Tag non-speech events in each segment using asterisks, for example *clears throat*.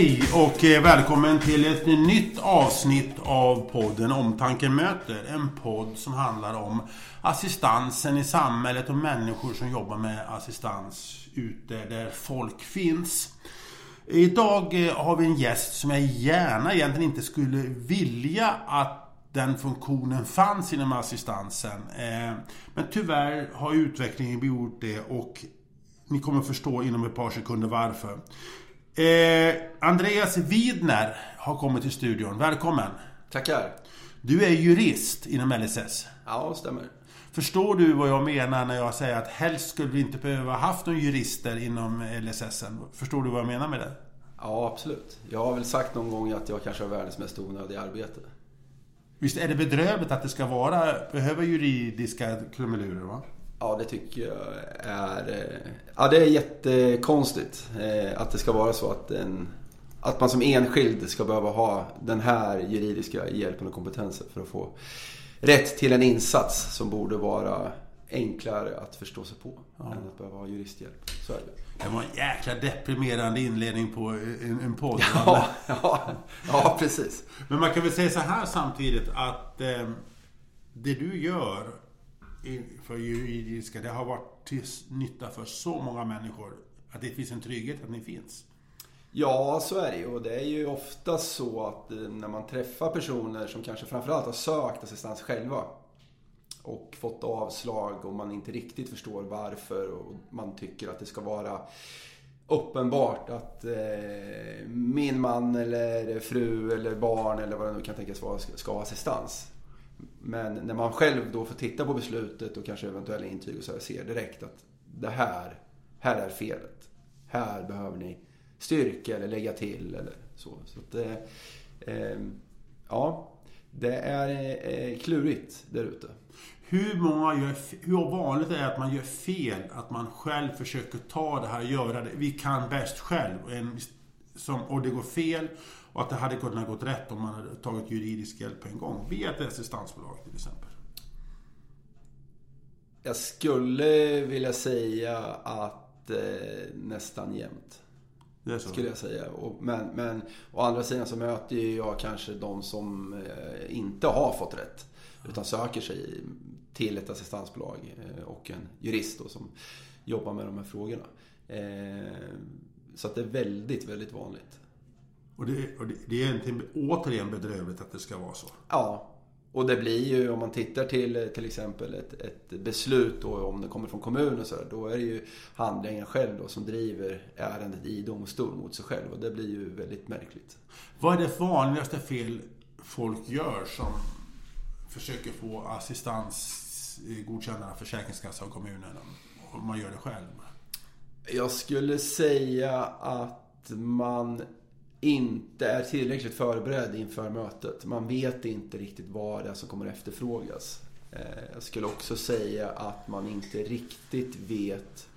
Hej och eh, välkommen till ett nytt avsnitt av podden Omtanken möter. En podd som handlar om assistansen i samhället och människor som jobbar med assistans ute där folk finns. Idag eh, har vi en gäst som jag gärna egentligen inte skulle vilja att den funktionen fanns inom assistansen. Eh, men tyvärr har utvecklingen gjort det och ni kommer förstå inom ett par sekunder varför. Eh, Andreas Widner har kommit till studion. Välkommen! Tackar! Du är jurist inom LSS. Ja, det stämmer. Förstår du vad jag menar när jag säger att helst skulle vi inte behöva haft några jurister inom LSS? Förstår du vad jag menar med det? Ja, absolut. Jag har väl sagt någon gång att jag kanske har världens mest onödiga arbete. Visst är det bedrövligt att det ska vara, behöva juridiska krumelurer va? Ja, det tycker jag är... eh, Ja, det är jättekonstigt eh, att det ska vara så att, en, att man som enskild ska behöva ha den här juridiska hjälpen och kompetensen för att få rätt till en insats som borde vara enklare att förstå sig på än att behöva ha juristhjälp. Så är det. Det var en jäkla deprimerande inledning på en, en podd. Ja, *laughs* ja, ja, precis. Men man kan väl säga så här samtidigt att eh, det du gör för juridiska, det har varit till nytta för så många människor. Att det finns en trygghet att ni finns. Ja, så är det ju. Och det är ju ofta så att eh, när man träffar personer som kanske framförallt har sökt assistans själva och fått avslag och man inte riktigt förstår varför och man tycker att det ska vara uppenbart att eh, min man eller fru eller barn eller vad det nu kan tänkas vara ska, ska ha assistans. Men när man själv då får titta på beslutet och kanske eventuella intyg och så här, ser direkt att det här, här är felet. Här behöver ni styrka eller lägga till eller så. så att, eh, eh, ja, det är eh, klurigt där ute. Hur, många gör, hur vanligt är det att man gör fel? Att man själv försöker ta det här och göra det. Vi kan bäst själv. En, som, och det går fel. Och att det hade kunnat gått rätt om man hade tagit juridisk hjälp på en gång. Via ett assistansbolag till exempel. Jag skulle vilja säga att eh, nästan jämt. Det är så. Skulle jag säga. Och, men, men å andra sidan så möter ju jag kanske de som eh, inte har fått rätt. Utan söker sig till ett assistansbolag eh, och en jurist då, som jobbar med de här frågorna. Eh, så att det är väldigt, väldigt vanligt. Och det, och det, det är egentligen återigen bedrövligt att det ska vara så. Ja, och det blir ju om man tittar till till exempel ett, ett beslut då, om det kommer från kommunen och så där, då är det ju handläggaren själv då som driver ärendet i domstol mot sig själv och det blir ju väldigt märkligt. Vad är det vanligaste fel folk gör som försöker få assistans eh, godkända av Försäkringskassan och kommunen? Om man gör det själv. Jag skulle säga att man inte är tillräckligt förberedd inför mötet. Man vet inte riktigt vad det är som kommer efterfrågas. Eh, jag skulle också säga att man inte riktigt vet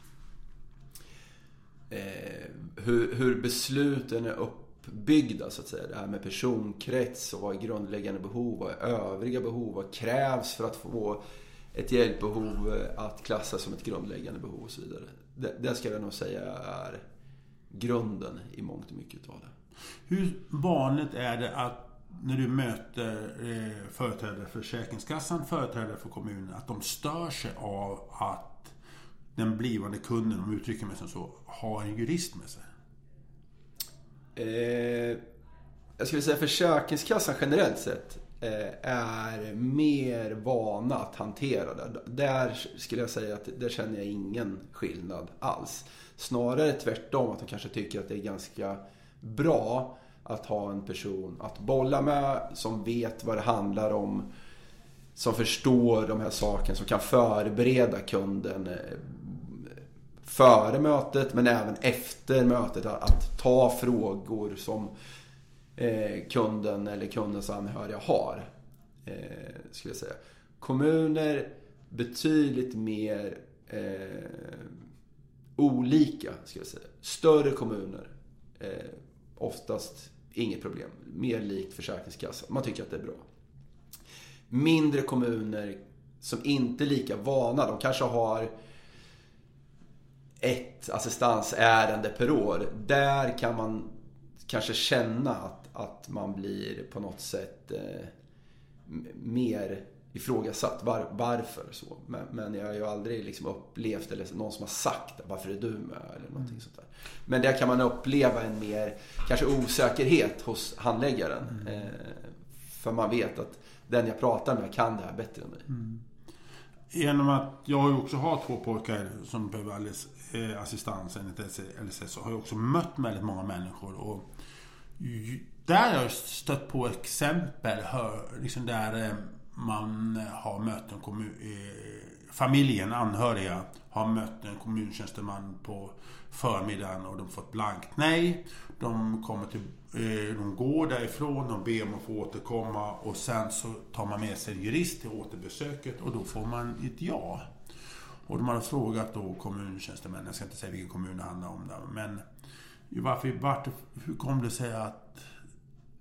eh, hur, hur besluten är uppbyggda så att säga. Det här med personkrets och vad är grundläggande behov, vad är övriga behov, vad krävs för att få ett hjälpbehov eh, att klassas som ett grundläggande behov och så vidare. Det, det ska jag nog säga är grunden i mångt och mycket av det. Hur vanligt är det att när du möter eh, företrädare för Försäkringskassan, företrädare för kommunen, att de stör sig av att den blivande kunden, om jag uttrycker mig som så, har en jurist med sig? Eh, jag skulle säga Försäkringskassan generellt sett eh, är mer vana att hantera det. Där skulle jag säga att där känner jag ingen skillnad alls. Snarare tvärtom, att de kanske tycker att det är ganska bra att ha en person att bolla med som vet vad det handlar om. Som förstår de här sakerna, som kan förbereda kunden eh, före mötet men även efter mötet. Att, ta frågor som eh, kunden eller kundens anhöriga har. Eh, skulle jag säga. Kommuner betydligt mer eh, olika, skulle jag säga. Större kommuner, eh, oftast inget problem. Mer likt Försäkringskassan. Man tycker att det är bra. Mindre kommuner som inte är lika vana, de kanske har ett assistansärende per år. Där kan man kanske känna att, att man blir på något sätt eh, mer ifrågasatt. Var, varför så? Men, men, jag har ju aldrig liksom upplevt, eller någon som har sagt varför är du med? Eller någonting mm. sånt där. Men där kan man uppleva en mer, kanske osäkerhet hos handläggaren. Mm. Eh, för man vet att den jag pratar med kan det här bättre än mig. Mm. Genom att jag också har två pojkar som behöver eh, assistans enligt LSS så har jag också mött väldigt många människor. Och där har jag stött på exempel hör, liksom där eh, man har möten, kommun, eh, familjen, anhöriga, har mött en kommuntjänsteman på förmiddagen och de fått blankt nej. De kommer till, eh, de går därifrån, de ber om att få återkomma och sen så tar man med sig en jurist till återbesöket och då får man ett ja. Och de har frågat då kommuntjänstemännen, jag ska inte säga vilken kommun det handlar om där, men varför, varför, hur kom det sig att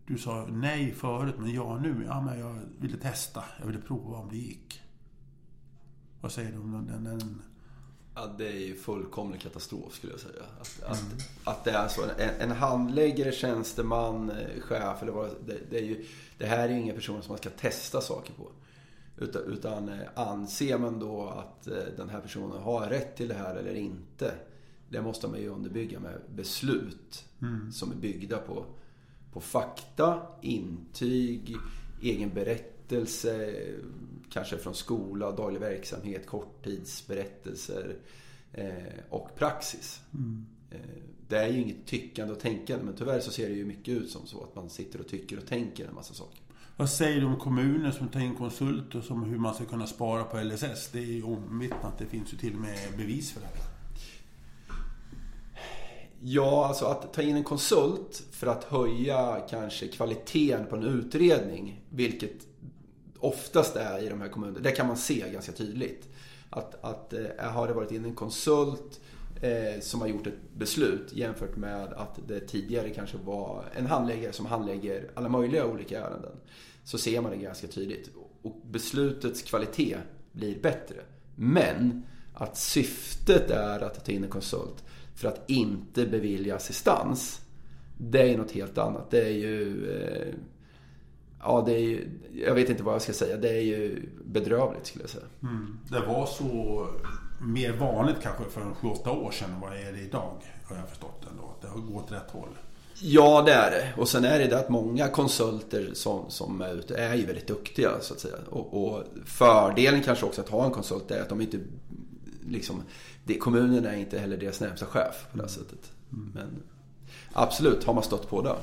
du sa nej förut, men ja nu? Ja, men jag ville testa. Jag ville prova om det gick. Vad säger du om den? den? Ja, det är ju fullkomlig katastrof skulle jag säga. Att, mm. att, att det är så. En, en handläggare, tjänsteman, eh, chef eller vad det, det är ju, Det här är ju inga personer som man ska testa saker på. Utan, utan eh, anser man då att eh, den här personen har rätt till det här eller inte. Det måste man ju underbygga med beslut mm. som är byggda på på fakta, intyg, egen berättelse, kanske från skola, daglig verksamhet, korttidsberättelser eh, och praxis. Mm. Eh, det är ju inget tyckande och tänkande men tyvärr så ser det ju mycket ut som så att man sitter och tycker och tänker en massa saker. Vad säger du om kommuner som tar in konsulter som hur man ska kunna spara på LSS? Det är ju omvittnat, det finns ju till och med bevis för det. Ja, alltså att ta in en konsult för att höja kanske kvaliteten på en utredning, vilket oftast är i de här kommunerna, det kan man se ganska tydligt. Att, att eh, har det varit in en konsult eh, som har gjort ett beslut jämfört med att det tidigare kanske var en handläggare som handlägger alla möjliga olika ärenden. Så ser man det ganska tydligt. Och beslutets kvalitet blir bättre. Men att syftet är att ta in en konsult för att inte bevilja assistans. Det är något helt annat. Det är ju... Eh, ja, det är ju... Jag vet inte vad jag ska säga. Det är ju bedrövligt skulle jag säga. Mm. Det var så mer vanligt kanske för 7-8 år sedan än vad det är idag. Har jag förstått ändå. Det har gått rätt håll. Ja, det är det. Och sen är det det att många konsulter som, som är ute är ju väldigt duktiga så att säga. Och, och fördelen kanske också att ha en konsult är att de inte liksom det, kommunen är inte heller deras närmsta chef på det sättet. Mm. Men absolut, har man stött på det.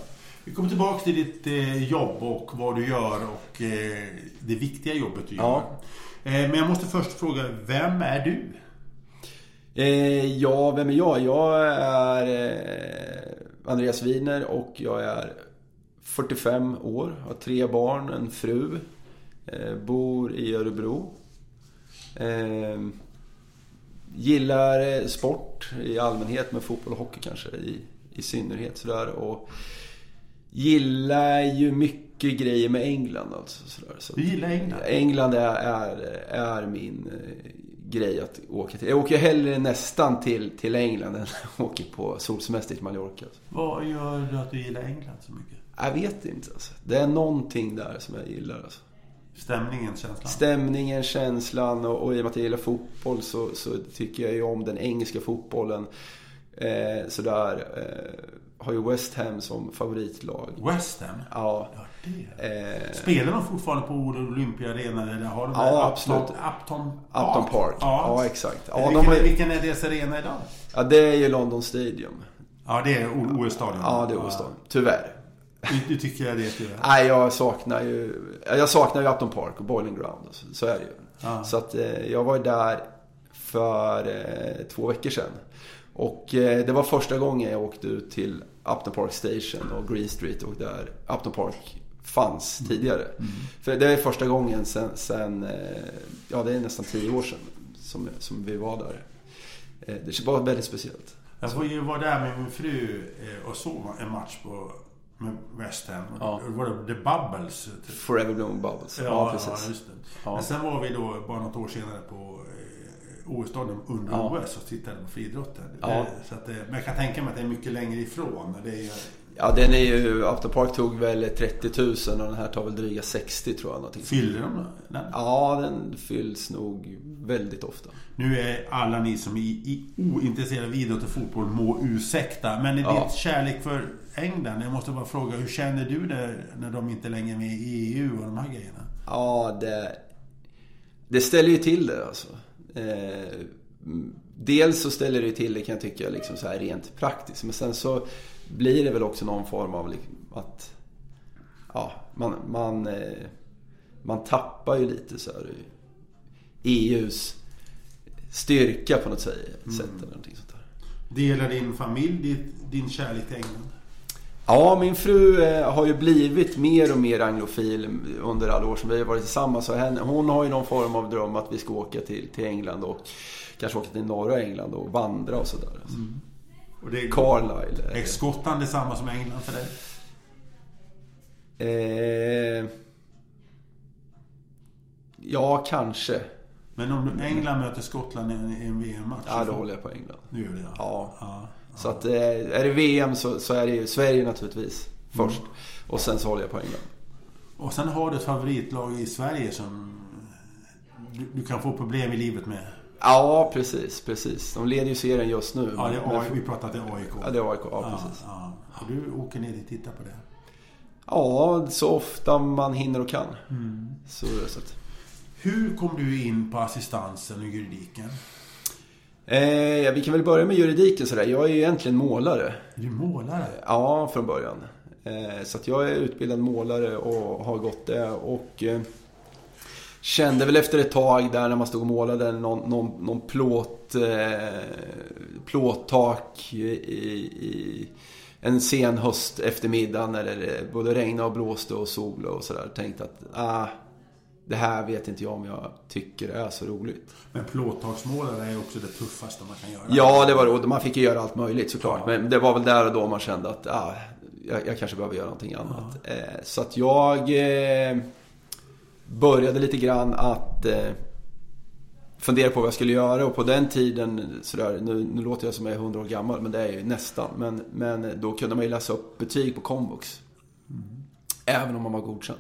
Vi kommer tillbaka till ditt eh, jobb och vad du gör och eh, det viktiga jobbet du ja. gör. Eh, men jag måste först fråga, vem är du? ja, vem är jag? Jag är Andreas Winer och jag är 45 år, har tre barn, en fru, bor i Örebro. Gillar eh, sport i allmänhet, med fotboll och hockey kanske i, i synnerhet. Sådär. Och gillar ju mycket grejer med England. Alltså, sådär. Så du gillar England? England är, är, är min eh, grej att åka till. Jag åker hellre nästan till, till England än *laughs* åker på solsemester till Mallorca. Vad gör du att du gillar England så mycket? Jag vet inte. Alltså. Det är någonting där som jag gillar. Alltså. Stämningen, känslan? Stämningen, känslan och, och i och med att jag gillar fotboll så, så tycker jag ju om den engelska fotbollen. Eh, sådär. Eh, har ju West Ham som favoritlag. West Ham? Ja. ja eh, Spelar de fortfarande på Olympia Arena? Eller har de ja, absolut. Upton Park? Upton Park. Ja. ja, exakt. Ja, vilken, de är, vilken är deras arena idag? Ja, det är ju London Stadium. Ja, det är OS-stadion. Ja, det är OS-stadion. Tyvärr. Du, du tycker jag det tyvärr? Nej, jag saknar ju... Jag saknar ju Upton Park och Boiling Ground. Så är det ju. Ah. Så att eh, jag var där för eh, två veckor sedan. Och eh, det var första gången jag åkte ut till Upton Park Station och Green Street och där Upton Park fanns mm. tidigare. Mm. För det är första gången sen, sen, ja det är nästan tio år sedan som, som vi var där. Det var väldigt speciellt. Jag var, var där med min fru och såg en match på med West Ham. Ja. Var det The Bubbles? Typ. Forever Bloom Bubbles. Ja, ja precis. Ja, just det. Ja. Men sen var vi då bara något år senare på eh, OS-stadion under ja. OS och tittade på friidrotten. Ja. Så att, men jag kan tänka mig att det är mycket längre ifrån. Det är, Ja, den är ju... After Park tog väl 30 000 och den här tar väl dryga 60 tror jag. Någonting. Fyller de den? Ja, den fylls nog väldigt ofta. Nu är alla ni som är i, ointresserade av idrott och fotboll må ursäkta. Men i Ja. din kärlek för England, jag måste bara fråga, hur känner du det när de inte längre är med i EU och de här grejerna? Ja, det... Det ställer ju till det alltså. Eh, dels så ställer det till det kan jag tycka liksom så här rent praktiskt. Men sen så blir det väl också någon form av liksom att... Ja, man, man, eh, man tappar ju lite så här EUs styrka på något sätt. sätt eller någonting sånt där. Delar din familj din, din kärlek till England? Ja, min fru eh, har ju blivit mer och mer anglofil under alla år som vi har varit tillsammans. Så hon har ju någon form av dröm att vi ska åka till, till England och kanske åka till norra England och vandra och sådär. Alltså. Och det är, Carlisle. är Skottland detsamma som England för dig? Eh, ja, kanske. Men om England möter Skottland i en, VM-match? Ja, då håller jag på England. Nu gör det ja. Ja. ja. Så att, eh, är det VM så, så är det ju Sverige naturligtvis först. Och sen så håller jag på England. Och sen har du ett favoritlag i Sverige som du, du kan få problem i livet med? Ja, precis, precis. De leder ju serien just nu. Ja, det är AIK. Vi pratar till AIK. Ja, det är AIK. Ja, precis. Ja, Och du åker ner och tittar på det? Ja, så ofta man hinner och kan. Mm. Så, så att. Hur kom du in på assistansen och juridiken? Eh, vi kan väl börja med juridiken sådär. Jag är ju egentligen målare. Är du målare? Ja, från början. Eh, så att jag är utbildad målare och har gått det. Och eh, kände väl efter ett tag där när man stod och målade någon, någon, någon plåt, eh, plåttak i, i en sen höst eftermiddag när det både regnade och blåste och sol och sådär. Tänkte att ah, det här vet inte jag om jag tycker är så roligt. Men plåttagsmålare är också det tuffaste man kan göra. Ja, det var det. Man fick ju göra allt möjligt såklart. Men det var väl där och då man kände att ah, jag, jag kanske behöver göra någonting annat. Eh, så att jag eh, började lite grann att eh, fundera på vad jag skulle göra. Och på den tiden, sådär, nu, nu låter jag som jag är 100 år gammal, men det är jag ju nästan. Men, men då kunde man ju läsa upp betyg på komvux. Även om man var godkänd.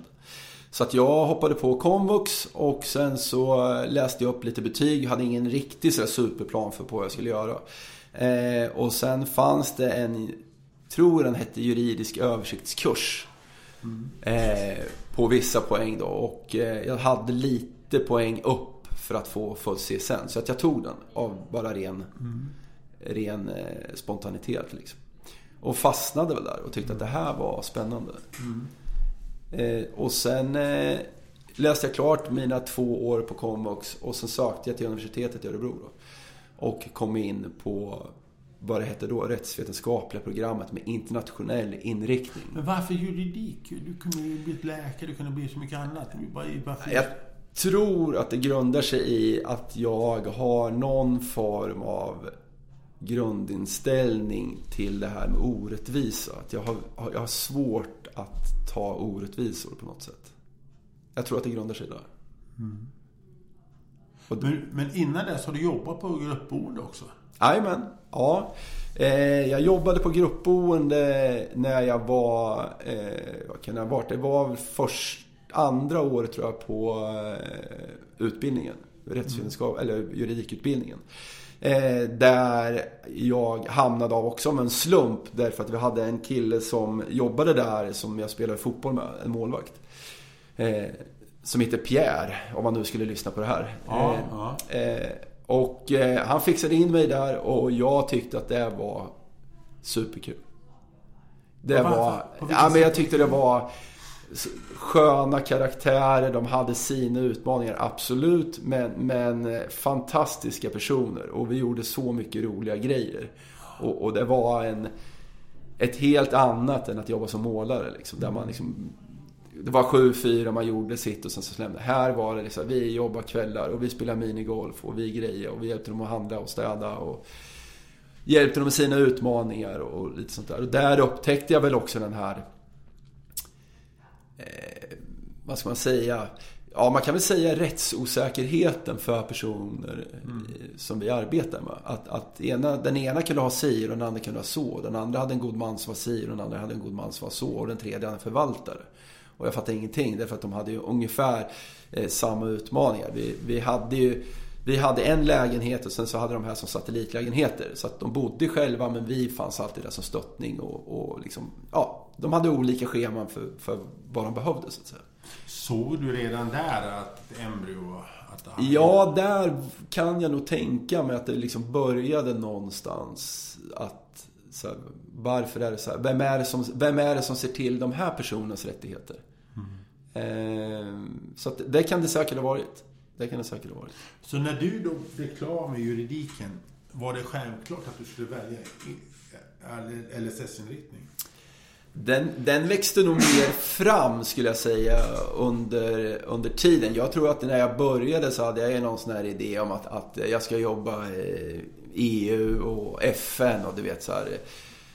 Så att jag hoppade på komvux och sen så läste jag upp lite betyg. Jag hade ingen riktig sådär superplan för på vad jag skulle göra. Eh, och sen fanns det en, tror den hette juridisk översiktskurs. Eh, på vissa poäng då. Och eh, jag hade lite poäng upp för att få full CSN. Så att jag tog den av bara ren, ren eh, spontanitet liksom. Och fastnade väl där och tyckte att det här var spännande. Eh, och sen eh, läste jag klart mina två år på komvux och sen sökte jag till universitetet i Örebro. Då, och kom in på vad det hette då, rättsvetenskapliga programmet med internationell inriktning. Men varför juridik? Du kunde ju bli läkare, du kunde bli så mycket annat. Varför? Jag tror att det grundar sig i att jag har någon form av grundinställning till det här med orättvisa. Att jag har, jag har svårt att ta orättvisor på något sätt. Jag tror att det grundar sig där. Men, men innan dess har du jobbat på gruppboende också? Jajamän, ja. Eh, jag jobbade på gruppboende när jag var, eh, vad kan det ha varit? Det var först, andra året tror jag på eh, utbildningen. Rättsvetenskap, eller juridikutbildningen. Där jag hamnade av också med en slump. Därför att vi hade en kille som jobbade där som jag spelade fotboll med, en målvakt. Som heter Pierre, om man nu skulle lyssna på det här. Ja, ja. Och eh, han fixade in mig där och jag tyckte att det var superkul. Det var... Ja, men jag tyckte det var sköna karaktärer, de hade sina utmaningar, absolut. Men, men eh, fantastiska personer och vi gjorde så mycket roliga grejer. Och, och det var en, ett helt annat än att jobba som målare. Liksom, där man liksom, det var 7-4 man gjorde sitt och sen så släppte Här var det liksom, vi jobbar kvällar och vi spelar minigolf och vi grejer och vi hjälpte dem att handla och städa. Och hjälpte dem med sina utmaningar och lite sånt där. Och där upptäckte jag väl också den här eh, vad ska man säga? ja, man kan väl säga rättsosäkerheten för personer mm. som vi arbetar med. Att, att ena, den ena kunde ha si och den andra kunde ha så. Den andra hade en god man som var si och den andra hade en god man som var så. Och den tredje hade en förvaltare. Och jag fattade ingenting därför att de hade ju ungefär eh, samma utmaningar. Vi, vi hade ju vi hade en lägenhet och sen så hade de här som satellitlägenheter. Så att de bodde själva men vi fanns alltid där som stöttning och, och liksom, ja, de hade olika scheman för, för vad de behövde så att säga. Såg du redan där att embryo... Att hade... Ja, där kan jag nog tänka mig att det liksom började någonstans att så här, varför är det så här? Vem är det, som, vem är det som ser till de här personernas rättigheter? Eh, så att det kan det säkert ha varit. Det kan det säkert ha varit. Så när du då blev klar med juridiken, var det självklart att du skulle välja LSS-inriktning? Den, den växte nog mer fram skulle jag säga under, under tiden. Jag tror att när jag började så hade jag någon sån här idé om att, att jag ska jobba i EU och FN och du vet så här.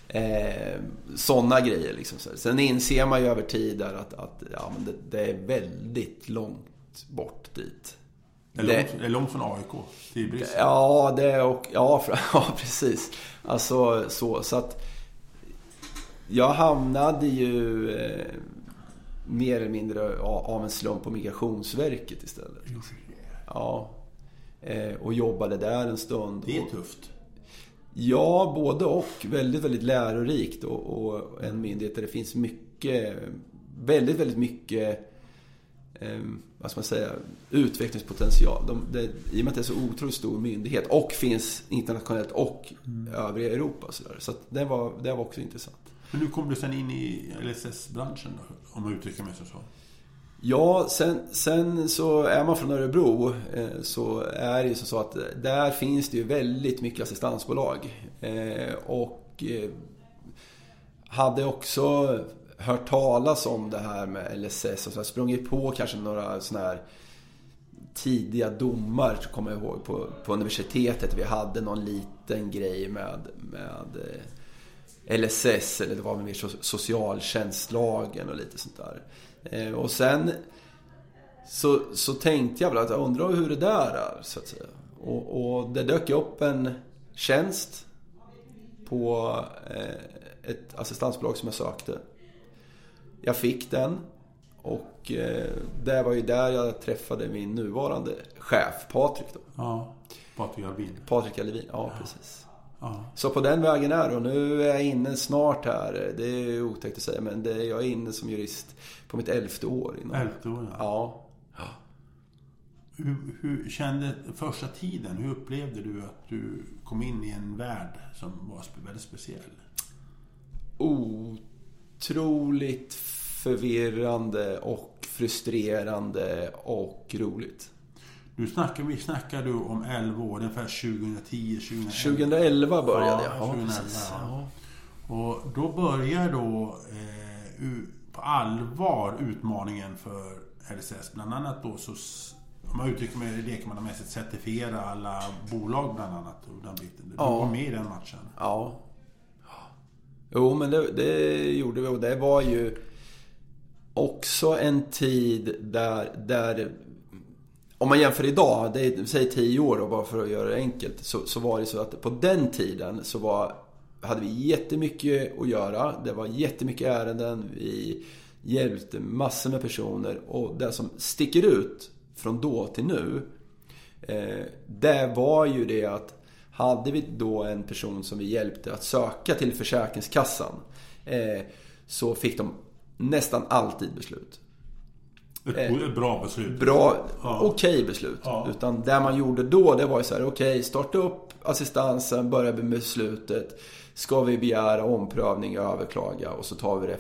Eh, sådana grejer liksom. Sen inser man ju över tid där att, att ja, men det, det är väldigt långt bort dit. Det är, långt, det är långt från AIK till Bryssel. Ja, det och, ja, *laughs* ja, precis. Alltså så, så att jag hamnade ju eh, mer eller mindre av en slump på Migrationsverket istället. Ja. Eh, och jobbade där en stund. Det är tufft. Ja, både och. Väldigt, väldigt lärorikt och, och en myndighet där det finns mycket, väldigt, väldigt mycket eh, vad ska man säga, utvecklingspotential. De, det, I och med att det är så otroligt stor myndighet och finns internationellt och mm. övriga Europa. Så, där. så det, var, det var också intressant. Men hur kom du sen in i LSS-branschen då? Om man uttrycker mig så. Ja, sen, sen så är man från Örebro eh, så är det ju så att där finns det ju väldigt mycket assistansbolag. Eh, och eh, hade också hört talas om det här med LSS och så här, sprungit på kanske några sådana här tidiga domar, kommer jag ihåg, på, på universitetet. Vi hade någon liten grej med, med LSS, eller det var väl mer socialtjänstlagen och lite sånt där. Eh, och sen så, så tänkte jag väl att jag undrar hur det där är, så att säga. Och, och det dök upp en tjänst på eh, ett assistansbolag som jag sökte. Jag fick den och eh, det var ju där jag träffade min nuvarande chef, Patrik. Då. Ja, Patrik Alvin. Patrik Alvin, ja, ja. precis. Så på den vägen är det. Och nu är jag inne snart här. Det är otäckt att säga men det är, jag är inne som jurist på mitt elfte år. Inom. Elfte år, ja. ja. Hur, hur kände första tiden? Hur upplevde du att du kom in i en värld som var väldigt speciell? Otroligt förvirrande och frustrerande och roligt. Nu snackar vi snackar du om 11 år, ungefär 2010, 2011. 2011 började jag. Ja, 2011, ja. Och då börjar då eh, på allvar utmaningen för LSS. Bland annat då så, om man uttrycker mig lekmannamässigt, certifiera alla bolag bland annat. Den biten. Du ja. var med i den matchen. Ja. Jo, men det, det gjorde vi och det var ju också en tid där, där om man jämför idag, det är, säg 10 år då, bara för att göra det enkelt. Så, så var det så att på den tiden så var, hade vi jättemycket att göra. Det var jättemycket ärenden. Vi hjälpte massor med personer. Och det som sticker ut från då till nu. Eh, det var ju det att hade vi då en person som vi hjälpte att söka till Försäkringskassan. Eh, så fick de nästan alltid beslut. Ett, ett bra beslut. Bra, ja. okej okay beslut. Ja. Utan det man gjorde då, det var ju så här, okej, okay, starta upp assistansen, börja med beslutet. Ska vi begära omprövning, överklaga och så tar vi det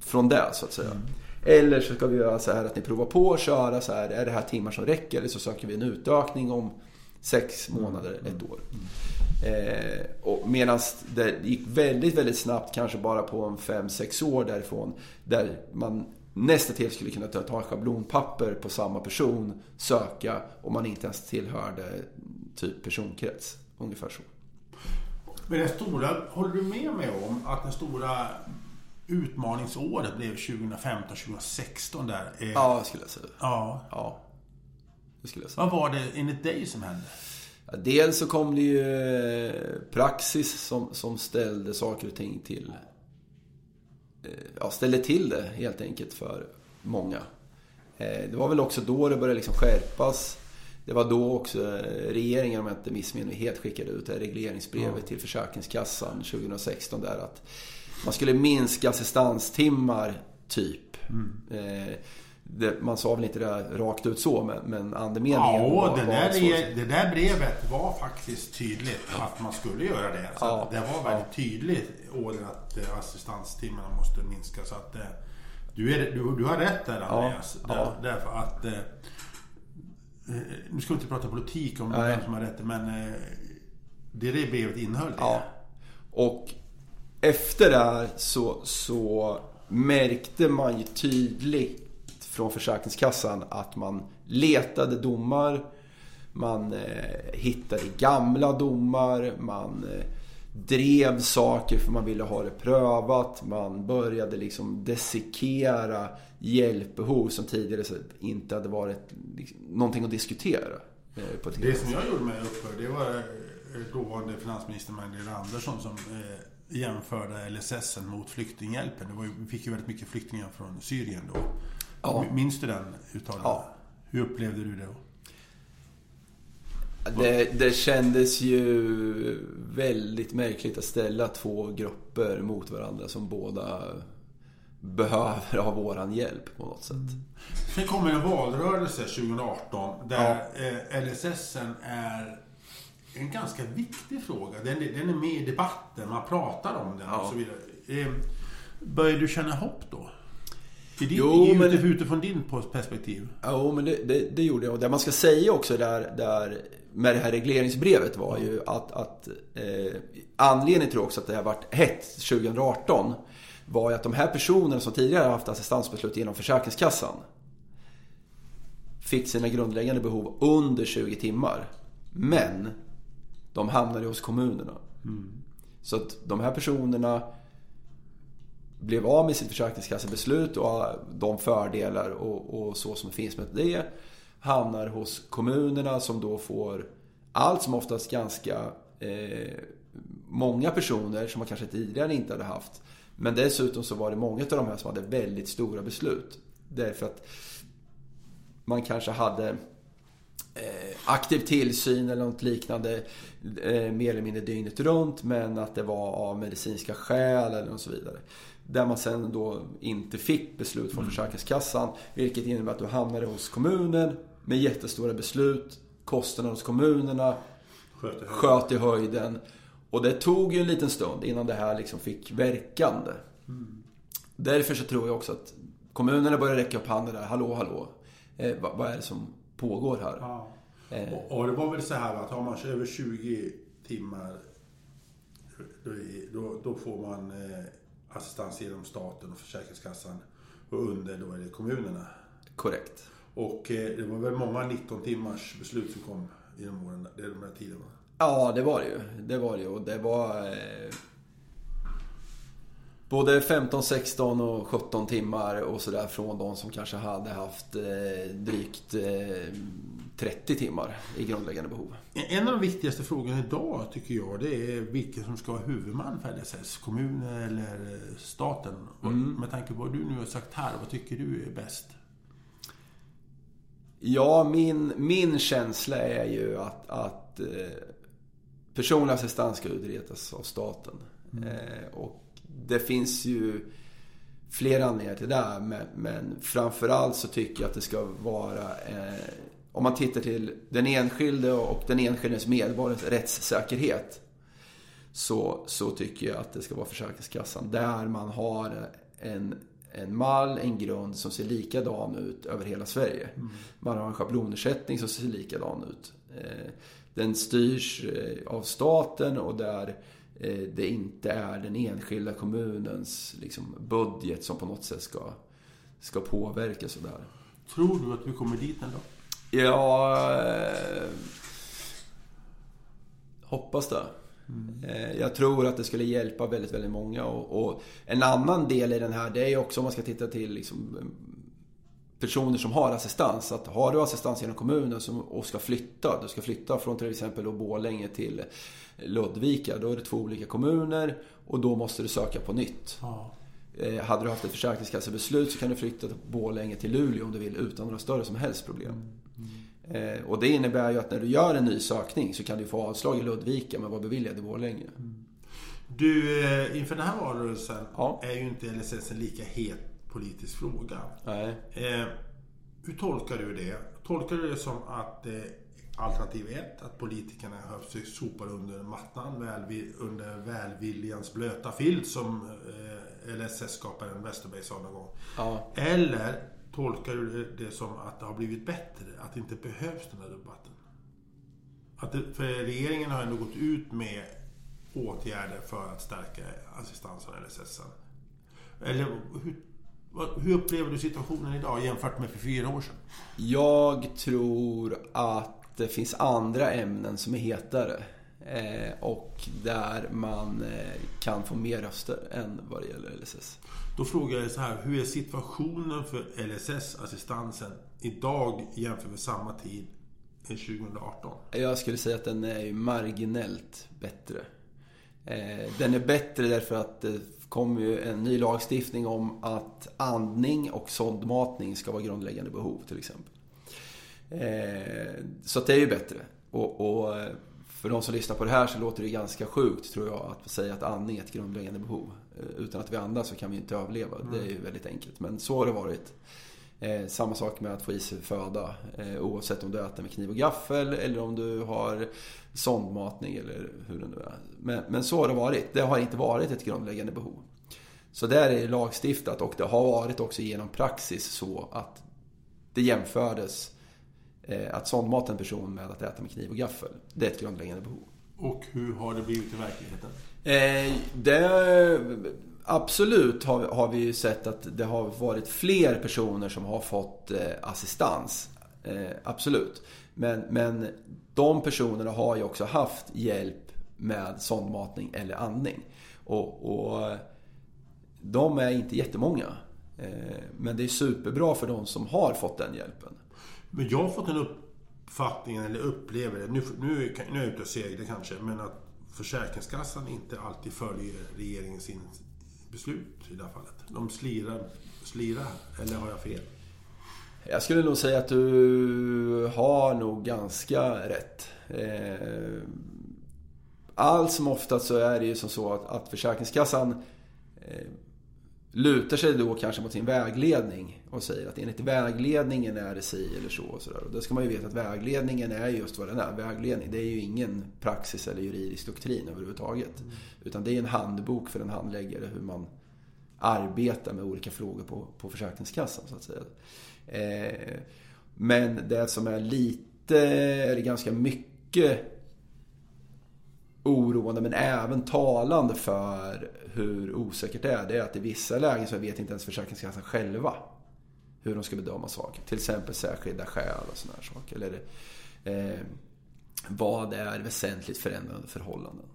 från det så att säga. Mm. Eller så ska vi göra så här att ni provar på att köra så här, är det här timmar som räcker? Eller så söker vi en utökning om sex månader, mm. ett år. Mm. Eh, Medan det gick väldigt, väldigt snabbt, kanske bara på en fem sex år därifrån. Där man nästa till skulle kunna ta schablonpapper på samma person, söka och man inte ens tillhörde typ personkrets. Ungefär så. Men den stora, håller du med mig om att den stora utmaningsåret blev 2015-2016 där. Eh, Ja, skulle jag säga. ja. Ja, det skulle jag säga. Vad var det enligt dig som hände? Dels så kom det ju eh, praxis som, som ställde saker och ting till... eh, Ja, ställde till det helt enkelt för många. Eh, Det var väl också då det började liksom skärpas. Det var då också eh, regeringen, om jag inte missminner mig helt, skickade ut det här regleringsbrevet till Försäkringskassan 2016 där att man skulle minska assistanstimmar, typ. Eh, det, man sa väl inte det rakt ut så, men, men andemeningen Ja, var, det var där, så. re- det där brevet var faktiskt tydligt att man skulle göra det. Så Ja. det var väldigt tydligt order att eh, assistanstimmarna måste minska. Så att, eh, du, är, du, du har rätt där Andreas. Ja. Där, Därför att... Eh, nu ska vi inte prata politik om vem som har rätt, men det det brevet innehöll det. Och efter det här så, så märkte man ju tydligt från Försäkringskassan att man letade domar. Man eh, hittade gamla domar. Man eh, drev saker för man ville ha det prövat. Man började liksom dissekera hjälpbehov som tidigare inte hade varit liksom, någonting att diskutera. eh, På Det som jag gjorde mig upprörd, det var dåvarande finansminister Magdalena Andersson som jämförde LSS mot flyktinghjälpen. Det var vi fick ju väldigt mycket flyktingar från Syrien då. Ja. Minns du den uttalandet? Ja. Hur upplevde du det? Det, det kändes ju väldigt märkligt att ställa två grupper mot varandra som båda behöver ha våran hjälp på något sätt. Sen kommer en valrörelse 2018 där eh, LSS är en ganska viktig fråga. Den, den är med i debatten, man pratar om den och Ja. så vidare. Eh, börjar du känna hopp då? I din, Jo, men- utifrån, utifrån din perspektiv? Jo, men det, det, det gjorde jag. Och det man ska säga också där, där med det här regleringsbrevet var ju att, att eh, anledningen till också att det här varit hett 2018 var ju att de här personerna som tidigare haft assistansbeslut genom Försäkringskassan fick sina grundläggande behov under 20 timmar. Men de hamnade hos kommunerna. Så att de här personerna blev av med sitt försäkringskassebeslut och de fördelar och, och så som finns med det hamnar hos kommunerna som då får allt som oftast ganska eh, många personer som man kanske tidigare inte hade haft. Men dessutom så var det många av de här som hade väldigt stora beslut. Därför att man kanske hade eh, aktiv tillsyn eller något liknande eh, mer eller mindre dygnet runt men att det var av medicinska skäl eller och så vidare. Där man sen då inte fick beslut från Försäkringskassan vilket innebär att du hamnade hos kommunen med jättestora beslut. Kostnaderna hos kommunerna Sköter högt. sköt i höjden. Och det tog ju en liten stund innan det här liksom fick verkande. Därför så tror jag också att kommunerna börjar räcka upp handen där. Hallå, hallå. Eh, vad, vad är det som pågår här? Ja. Eh. Och, och det var väl så här att har man över 20 timmar då, då, då får man eh, assistans genom staten och Försäkringskassan. Och under då är det kommunerna. Korrekt. Och eh, det var väl många 19 timmars beslut som kom genom åren, det är de här tiderna. Ja, det var det ju. Det var det ju. Och det var... Eh, både 15, 16 och 17 timmar och sådär från de som kanske hade haft eh, drygt eh, 30 timmar i grundläggande behov. En av de viktigaste frågorna idag tycker jag det är vilken som ska vara huvudman för LSS. Kommunen eller eh, staten. Och Med tanke på vad du nu har sagt här, vad tycker du är bäst? Ja, min, min känsla är ju att, att eh, personlig assistans ska utredas av staten. Eh, och det finns ju flera anledningar till det. Men, men framförallt så tycker jag att det ska vara eh, om man tittar till den enskilde och den enskildes medborgares rättssäkerhet. Så, så tycker jag att det ska vara Försäkringskassan. Där man har en, en mall, en grund som ser likadan ut över hela Sverige. Man har en schablonersättning som ser likadan ut. Eh, Den styrs eh, av staten och där det inte är den enskilda kommunens liksom, budget som på något sätt ska, ska påverka sådär. Tror du att vi kommer dit en dag? Ja... Eh, hoppas det. Mm. Jag tror att det skulle hjälpa väldigt, väldigt många. Och, och, en annan del i den här, det är också om man ska titta till liksom, personer som har assistans. Att har du assistans genom kommunen och ska flytta, du ska flytta från till exempel Borlänge till Ludvika. Då är det två olika kommuner och då måste du söka på nytt. Ja. Eh, hade du haft ett försäkringskassebeslut så kan du flytta Borlänge till Luleå om du vill utan några större som helst problem. Mm. Mm. Och det innebär ju att när du gör en ny sökning så kan du få avslag i Ludvika men vara beviljad i Borlänge. Mm. Du, eh, inför den här valrörelsen ja. är ju inte LSS lika het politisk fråga. Eh, hur tolkar du det? Tolkar du det som att eh, alternativ ett, att politikerna sopar under mattan välvill, under välviljans blöta filt som eh, LSS-skaparen Westerberg sa någon gång. Ja. Eller tolkar du det som att det har blivit bättre? Att det inte behövs den här debatten? Att det, för regeringen har ändå gått ut med åtgärder för att stärka assistansen och LSS. Eller hur hur upplever du situationen idag jämfört med för fyra år sedan? Jag tror att det finns andra ämnen som är hetare. Eh, och där man eh, kan få mer röster än vad det gäller LSS. Då frågar jag så här, hur är situationen för LSS-assistansen idag jämfört med samma tid 2018? Jag skulle säga att den är marginellt bättre. Eh, den är bättre därför att kom ju en ny lagstiftning om att andning och sondmatning ska vara grundläggande behov till exempel. Eh, så det är ju bättre. Och, och, eh, för de som lyssnar på det här så låter det ganska sjukt tror jag att säga att andning är ett grundläggande behov. Eh, utan att vi andas så kan vi inte överleva. Mm. Det är ju väldigt enkelt. Men så har det varit. Eh, samma sak med att få i sig föda. Eh, oavsett om du äter med kniv och gaffel eller om du har sondmatning eller hur det nu är. Men, men så har det varit. Det har inte varit ett grundläggande behov. Så där är det lagstiftat och det har varit också genom praxis så att det jämfördes eh, att sondmata en person med att äta med kniv och gaffel. Det är ett grundläggande behov. Och hur har det blivit i verkligheten? Eh, det, absolut har, har vi sett att det har varit fler personer som har fått eh, assistans. Eh, absolut. Men, men de personerna har ju också haft hjälp med sondmatning eller andning. Och, och de är inte jättemånga. Eh, men det är superbra för de som har fått den hjälpen. Men jag har fått en uppfattning, eller upplever det, nu, nu, nu är jag ute och seglar kanske, men att Försäkringskassan inte alltid följer regeringens beslut i det här fallet. De slirar, slirar eller har jag fel? Jag skulle nog säga att du har nog ganska rätt. Eh, allt som oftast så är det ju som så att, att Försäkringskassan eh, lutar sig då kanske mot sin vägledning och säger att enligt vägledningen är det si eller så. Och, så där. och då ska man ju veta att vägledningen är just vad den är. Vägledning, det är ju ingen praxis eller juridisk doktrin överhuvudtaget. Mm. Utan det är en handbok för en handläggare hur man arbetar med olika frågor på, på Försäkringskassan så att säga. Eh, men det som är lite, eller ganska mycket oroande men även talande för hur osäkert det är. Det är att i vissa lägen så vet inte ens Försäkringskassan själva hur de ska bedöma saker. Till exempel särskilda skäl och sådana här saker. Eller eh, vad är väsentligt förändrade förhållanden.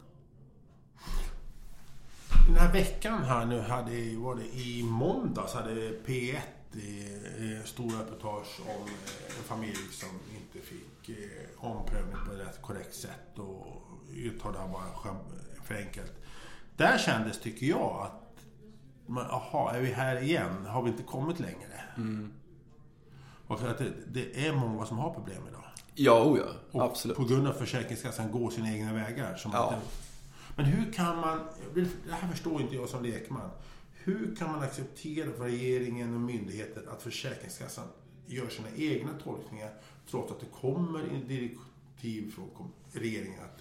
Den här veckan här nu hade, var det i måndags, hade P1 eh, eh stora reportage om eh, en familj som inte fick eh, omprövning på ett korrekt sätt. Och jag tar det här bara för enkelt. Där kändes, tycker jag, att Jaha, är vi här igen? Har vi inte kommit längre? Mm. Och att det, det, är många som har problem idag. Ja, oh ja. Absolut. på grund av Försäkringskassan går sina egna vägar. Som ja. Inte, men hur kan man... Det här förstår inte jag som lekman. Hur kan man acceptera för regeringen och myndigheter att Försäkringskassan gör sina egna tolkningar trots att det kommer direktiv från regeringen att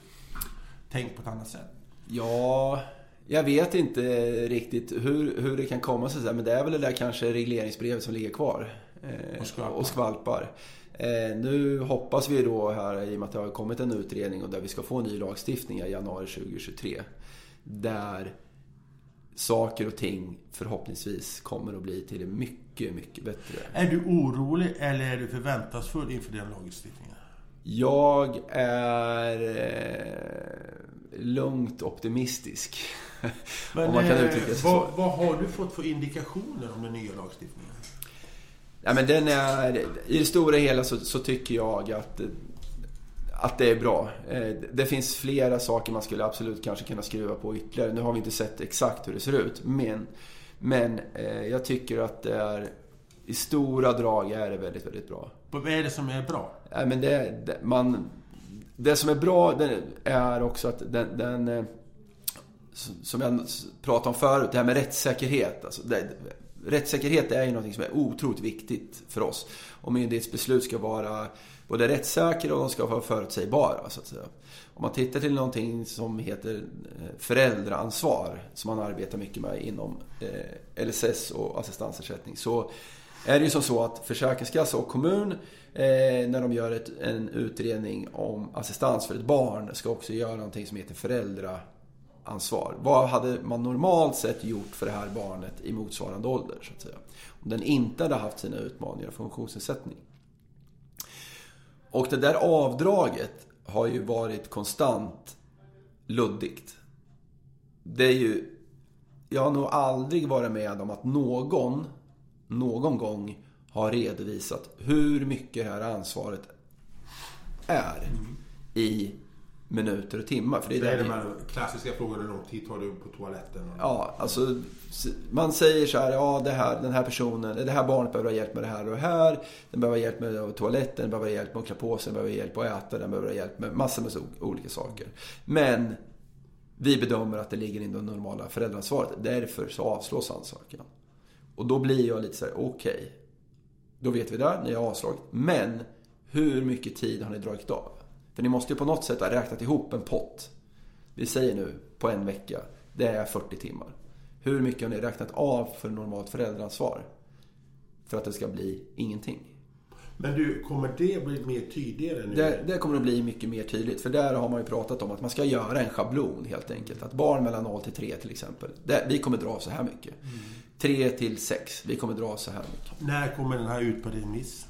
tänk på ett annat sätt? Ja, jag vet inte riktigt hur, hur det kan komma sig. Men det är väl det där kanske regleringsbrevet som ligger kvar. Eh, och skvalpar. Och skvalpar. Eh, nu hoppas vi då här, i och med att det har kommit en utredning och där vi ska få en ny lagstiftning i januari 2023. Där saker och ting förhoppningsvis kommer att bli till det mycket, mycket bättre. Är du orolig eller är du förväntansfull inför den lagstiftningen? Jag är... Eh, lugnt optimistisk. *laughs* Men, om man kan eh, uttrycka sig vad, så. vad har du fått för indikationer om den nya lagstiftningen? Ja, men den är, I det stora hela så, så tycker jag att, att det är bra. Eh, Det finns flera saker man skulle absolut kanske kunna skruva på ytterligare. Nu har vi inte sett exakt hur det ser ut. Men, men eh, jag tycker att det är i stora drag är det väldigt, väldigt bra. Vad är det som är bra? Nej, men det, det, man, det som är bra är också att den, den eh, som jag pratade om förut, det här med rättssäkerhet. Alltså det, rättssäkerhet är ju något som är otroligt viktigt för oss. Och myndighetsbeslut ska vara både rättssäkra och de ska vara förutsägbara. Så att säga. Om man tittar till någonting som heter eh, föräldraansvar, som man arbetar mycket med inom eh, LSS och assistansersättning, så är det ju som så att Försäkringskassa och kommun eh, när de gör ett, en utredning om assistans för ett barn ska också göra någonting som heter föräldraansvar. Vad hade man normalt sett gjort för det här barnet i motsvarande ålder? Så att säga. Om den inte hade haft sina utmaningar och funktionsnedsättning. Och det där avdraget har ju varit konstant luddigt. Det är ju... Jag har nog aldrig varit med om att någon någon gång har redovisat hur mycket det här ansvaret är i minuter och timmar. För det är, Det är de vi- här klassiska frågorna. Hur lång tid tar du på toaletten? Ja, alltså man säger så här, ja det här, den här personen, det här barnet behöver ha hjälp med det här och det här. Den behöver ha hjälp med toaletten, den behöver ha hjälp med att klä på sig, den behöver ha hjälp att äta, den behöver ha hjälp med massor med olika saker. Men vi bedömer att det ligger inom det normala föräldraansvaret. Därför så avslås ansökan. Och då blir jag lite så här, okej. då vet vi det, ni har avslagit. Men hur mycket tid har ni dragit av? För ni måste ju på något sätt ha räknat ihop en pott. Vi säger nu på en vecka, det är 40 timmar. Hur mycket har ni räknat av för normalt föräldraansvar? För att det ska bli ingenting. Men du, kommer det bli mer tydligare nu? Det, det kommer att bli mycket mer tydligt. För där har man ju pratat om att man ska göra en schablon helt enkelt. Att barn mellan 0 till 3 till exempel. Det, vi kommer dra så här mycket. 3 till 6, vi kommer dra så här mycket. När kommer den här ut på remiss?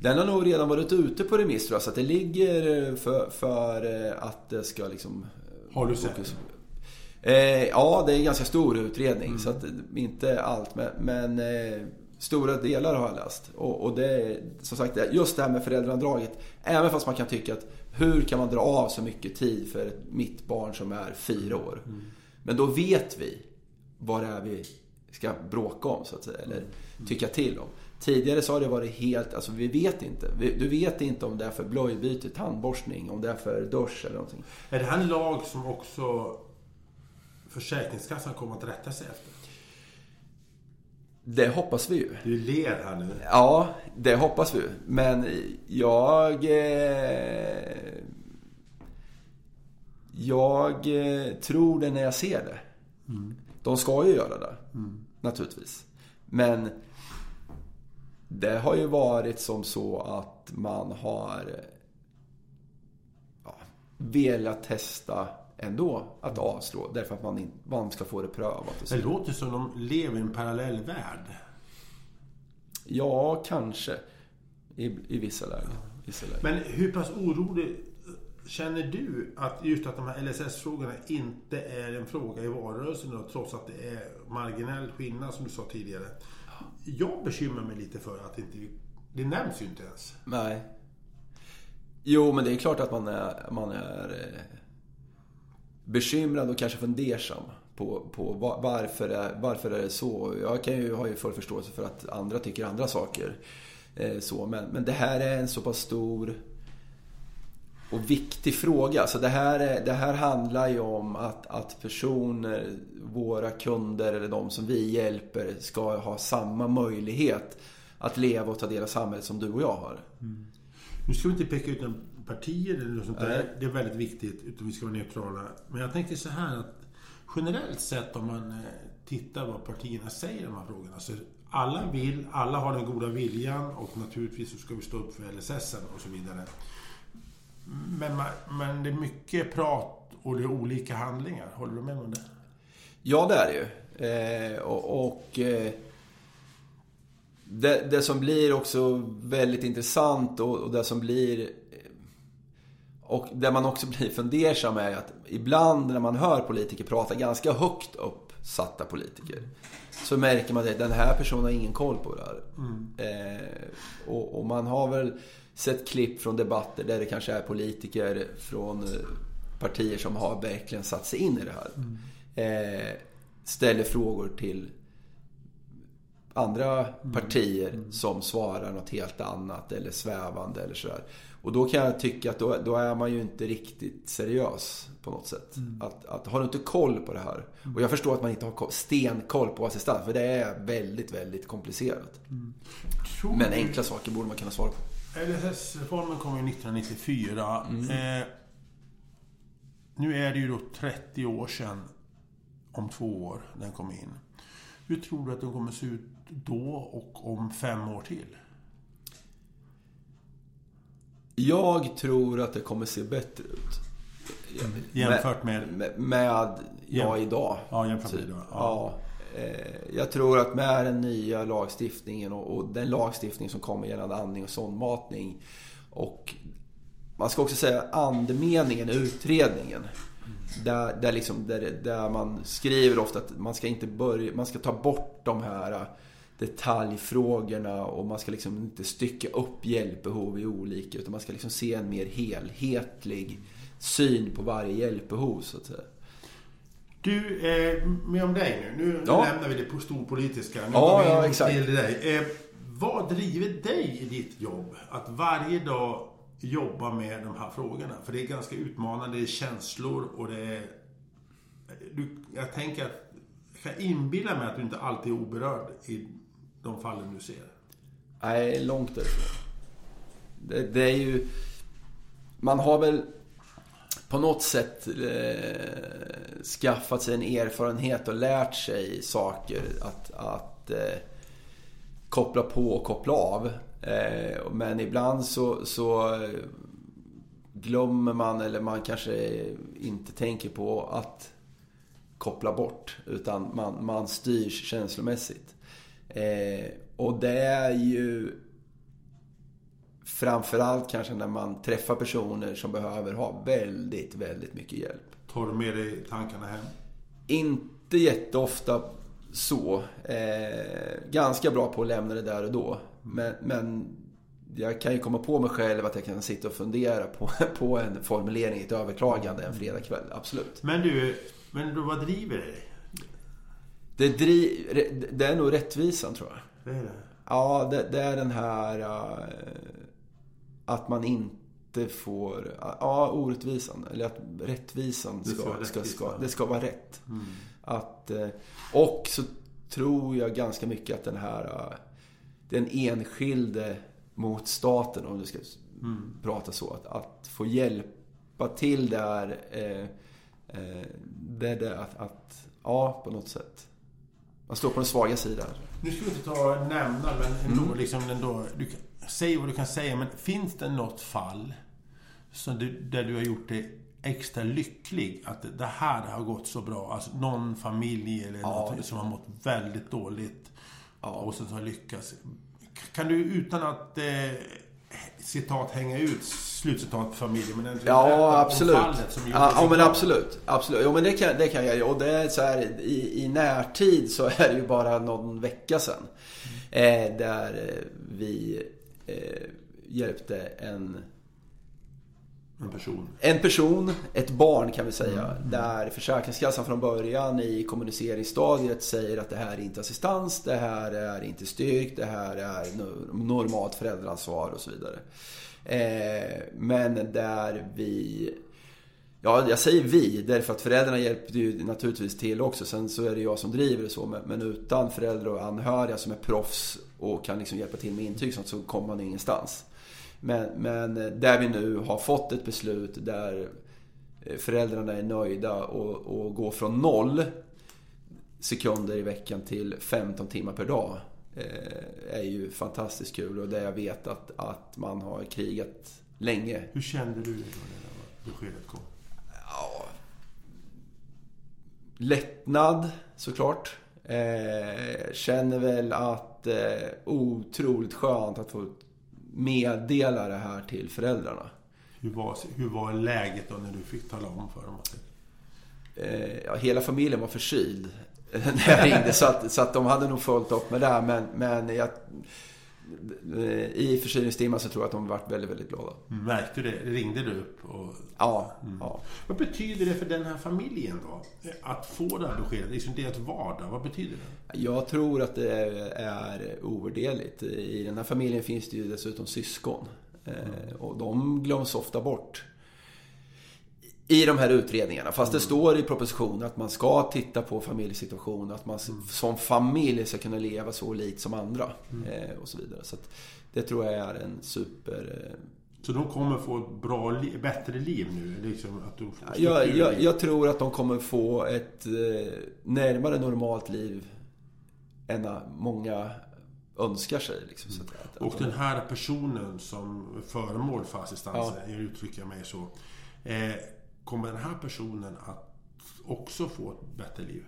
Den har nog redan varit ute på remiss tror jag. Så att det ligger för, för eh, att det ska liksom... eh, Har du sett fokus- Eh, ja, det är en ganska stor utredning. Så att eh, inte allt. Men, men eh, stora delar har jag läst. Och, och det är som sagt just det här med föräldraavdraget. Även fast man kan tycka att hur kan man dra av så mycket tid för mitt barn som är fyra år. Men då vet vi vad det är vi ska bråka om så att säga. Eller tycka till om. Tidigare så har det varit helt, alltså vi vet inte. Du vet inte om det är för blöjbyte, tandborstning, om det är för dusch eller någonting. Är det här en lag som också Försäkringskassan kommer att rätta sig efter? Det hoppas vi ju. Du ler här nu. Ja, det hoppas vi. Men jag... Eh, jag eh, tror det när jag ser det. De ska ju göra det. Naturligtvis. Men det har ju varit som så att man har eh, ja, velat testa ändå att avslå. Därför att man, in, man ska få det prövat. Det låter som de lever i en parallell värld. Ja, kanske. I, i vissa lägen. Vissa lägen. Men hur pass orolig känner du att just att de här LSS-frågorna inte är en fråga i valrörelsen då, trots att det är marginell skillnad som du sa tidigare? Jag bekymrar mig lite för att det inte... Det nämns ju inte ens. Nej. Jo, men det är klart att man är, man är eh, bekymrad och kanske fundersam på, på varför, är, varför är det så. Jag kan ju, har ju full förståelse för att andra tycker andra saker. Eh, så, men, men det här är en så pass stor och viktig fråga. Så det här, är, det här handlar ju om att, att personer, våra kunder eller de som vi hjälper ska ha samma möjlighet att leva och ta del av samhället som du och jag har. Mm. Nu ska vi inte peka ut någon partier eller något sånt där. Det är väldigt viktigt. Utan vi ska vara neutrala. Men jag tänkte så här att generellt sett om man eh, tittar vad partierna säger i de här frågorna. Så alla vill, alla har den goda viljan och naturligtvis så ska vi stå upp för LSS och så vidare. Men, man, men det är mycket prat och det är olika handlingar. Håller du med om det? Ja, det är det ju. Eh, och och eh, det, det som blir också väldigt intressant och, och det som blir... Och där man också blir fundersam är att ibland när man hör politiker prata, ganska högt uppsatta politiker, så märker man att den här personen har ingen koll på det här. Mm. Eh, och, och, man har väl sett klipp från debatter där det kanske är politiker från eh, partier som har verkligen satt sig in i det här. Mm. Eh, ställer frågor till andra mm. partier mm. som svarar något helt annat eller svävande eller sådär. Och då kan jag tycka att då, då, är man ju inte riktigt seriös på något sätt. Mm. Att, att, har du inte koll på det här. Mm. Och jag förstår att man inte har stenkoll på assistans. För det är väldigt, väldigt komplicerat. Mm. Men enkla saker borde man kunna svara på. LSS-reformen kom ju 1994. Mm. Eh, nu är det ju då 30 år sedan, om två år, den kom in. Hur tror du att den kommer se ut då och om fem år till? Jag tror att det kommer se bättre ut. Jämfört med? Med, med ja, idag. Ja, jämfört med idag. Ja. ja. Eh, jag tror att med den nya lagstiftningen och, och den lagstiftning som kommer gällande andning och sondmatning och man ska också säga andemeningen i utredningen. Där, där, liksom, där, där man skriver ofta att man ska inte börja, man ska ta bort de här detaljfrågorna och man ska liksom inte stycka upp hjälpbehov i olika utan man ska liksom se en mer helhetlig syn på varje hjälpbehov så att säga. Du, eh, med om dig nu. Nu ja. lämnar vi det på storpolitiska. Nu ja, ja, exakt. Till dig. Eh, vad driver dig i ditt jobb? Att varje dag jobba med de här frågorna? För det är ganska utmanande, det är känslor och det är... Du, jag tänker att... Jag kan inbilla mig att du inte alltid är oberörd i de fallen du ser? Nej, långt därifrån. Det, det är ju... Man har väl på något sätt eh, skaffat sig en erfarenhet och lärt sig saker att, att eh, koppla på och koppla av. Eh, men ibland så, så glömmer man eller man kanske inte tänker på att koppla bort. Utan man, man styrs känslomässigt. Eh, och det är ju framförallt kanske när man träffar personer som behöver ha väldigt, väldigt mycket hjälp. Tar du med dig tankarna hem? Inte jätteofta så. Eh, ganska bra på att lämna det där och då. Men, men jag kan ju komma på mig själv att jag kan sitta och fundera på, *laughs* på en formulering i ett överklagande en fredagkväll. Absolut. Men du, men du, vad driver dig? Det, driv, det är nog rättvisan tror jag. Det är det? Ja, det, det är den här... Uh, att man inte får... Ja, orättvisan. Eller att rättvisan ska, ska, ska, ska, det ska vara rätt. Mm. Att, uh, och så tror jag ganska mycket att den här... Uh, den enskilde mot staten, om du ska mm. prata så. Att, att få hjälpa till där. Eh, eh, det är det att, att, ja, på något sätt. Man står på den svaga sidan. Nu ska vi inte ta nämna, men ändå, mm. liksom ändå, du kan, säg vad du kan säga, men finns det något fall som du, där du har gjort det extra lycklig? Att det här har gått så bra? Alltså någon familj eller ja, något som har mått väldigt dåligt ja. och sen har lyckats. Kan du utan att eh, citat hänga ut slutcitat familjen. Men ja, absolut. Ja, ja, men absolut. absolut. Jo, men det kan, det kan jag Och det är så här, i, i närtid så är det ju bara någon vecka sedan. Mm. Eh, där vi eh, hjälpte en en person. En person, ett barn kan vi säga. Mm. Där Försäkringskassan från början i kommuniceringsstadiet säger att det här är inte assistans, det här är inte styrkt, det här är normalt föräldraansvar och så vidare. Eh, men där vi Ja, jag säger vi därför att föräldrarna hjälper ju naturligtvis till också. Sen så är det jag som driver det så. Men, utan föräldrar och anhöriga som är proffs och kan liksom hjälpa till med intyg så kommer man ingenstans. Men, men där vi nu har fått ett beslut där föräldrarna är nöjda och, och går från noll sekunder i veckan till 15 timmar per dag. Eh, är ju fantastiskt kul och det jag vet att, att man har krigat länge. Hur kände du när beskedet kom? Ja, lättnad såklart. Eh, känner väl att eh, otroligt skönt att få meddela det här till föräldrarna. Hur var, hur var läget då när du fick tala om för dem? Eh, ja, hela familjen var förkyld *laughs* när jag ringde. Så att, så att de hade nog följt upp med det. Men, men jag, i förkylningstimmen så tror jag att de varit väldigt, väldigt glada. Märkte du det? Ringde du upp? Och... Ja, mm. ja. Vad betyder det för den här familjen då? Att få det här beskedet? Liksom det är ett vardag. Vad betyder det? Jag tror att det är ovärderligt. I den här familjen finns det ju dessutom syskon. Mm. Och de glöms ofta bort i de här utredningarna. Fast det står i propositionen att man ska titta på familjesituationen. Att man som familj ska kunna leva så likt som andra. Mm. Eh, och så vidare. Så det tror jag är en super... Eh... Så de kommer få ett bra, bättre liv nu? Liksom att du jag, jag, jag, tror att de kommer få ett eh, närmare normalt liv än många önskar sig. Liksom, mm. att, att, och den här personen som är föremål för assistans, ja. jag uttrycker mig så. Eh, kommer den här personen att också få ett bättre liv?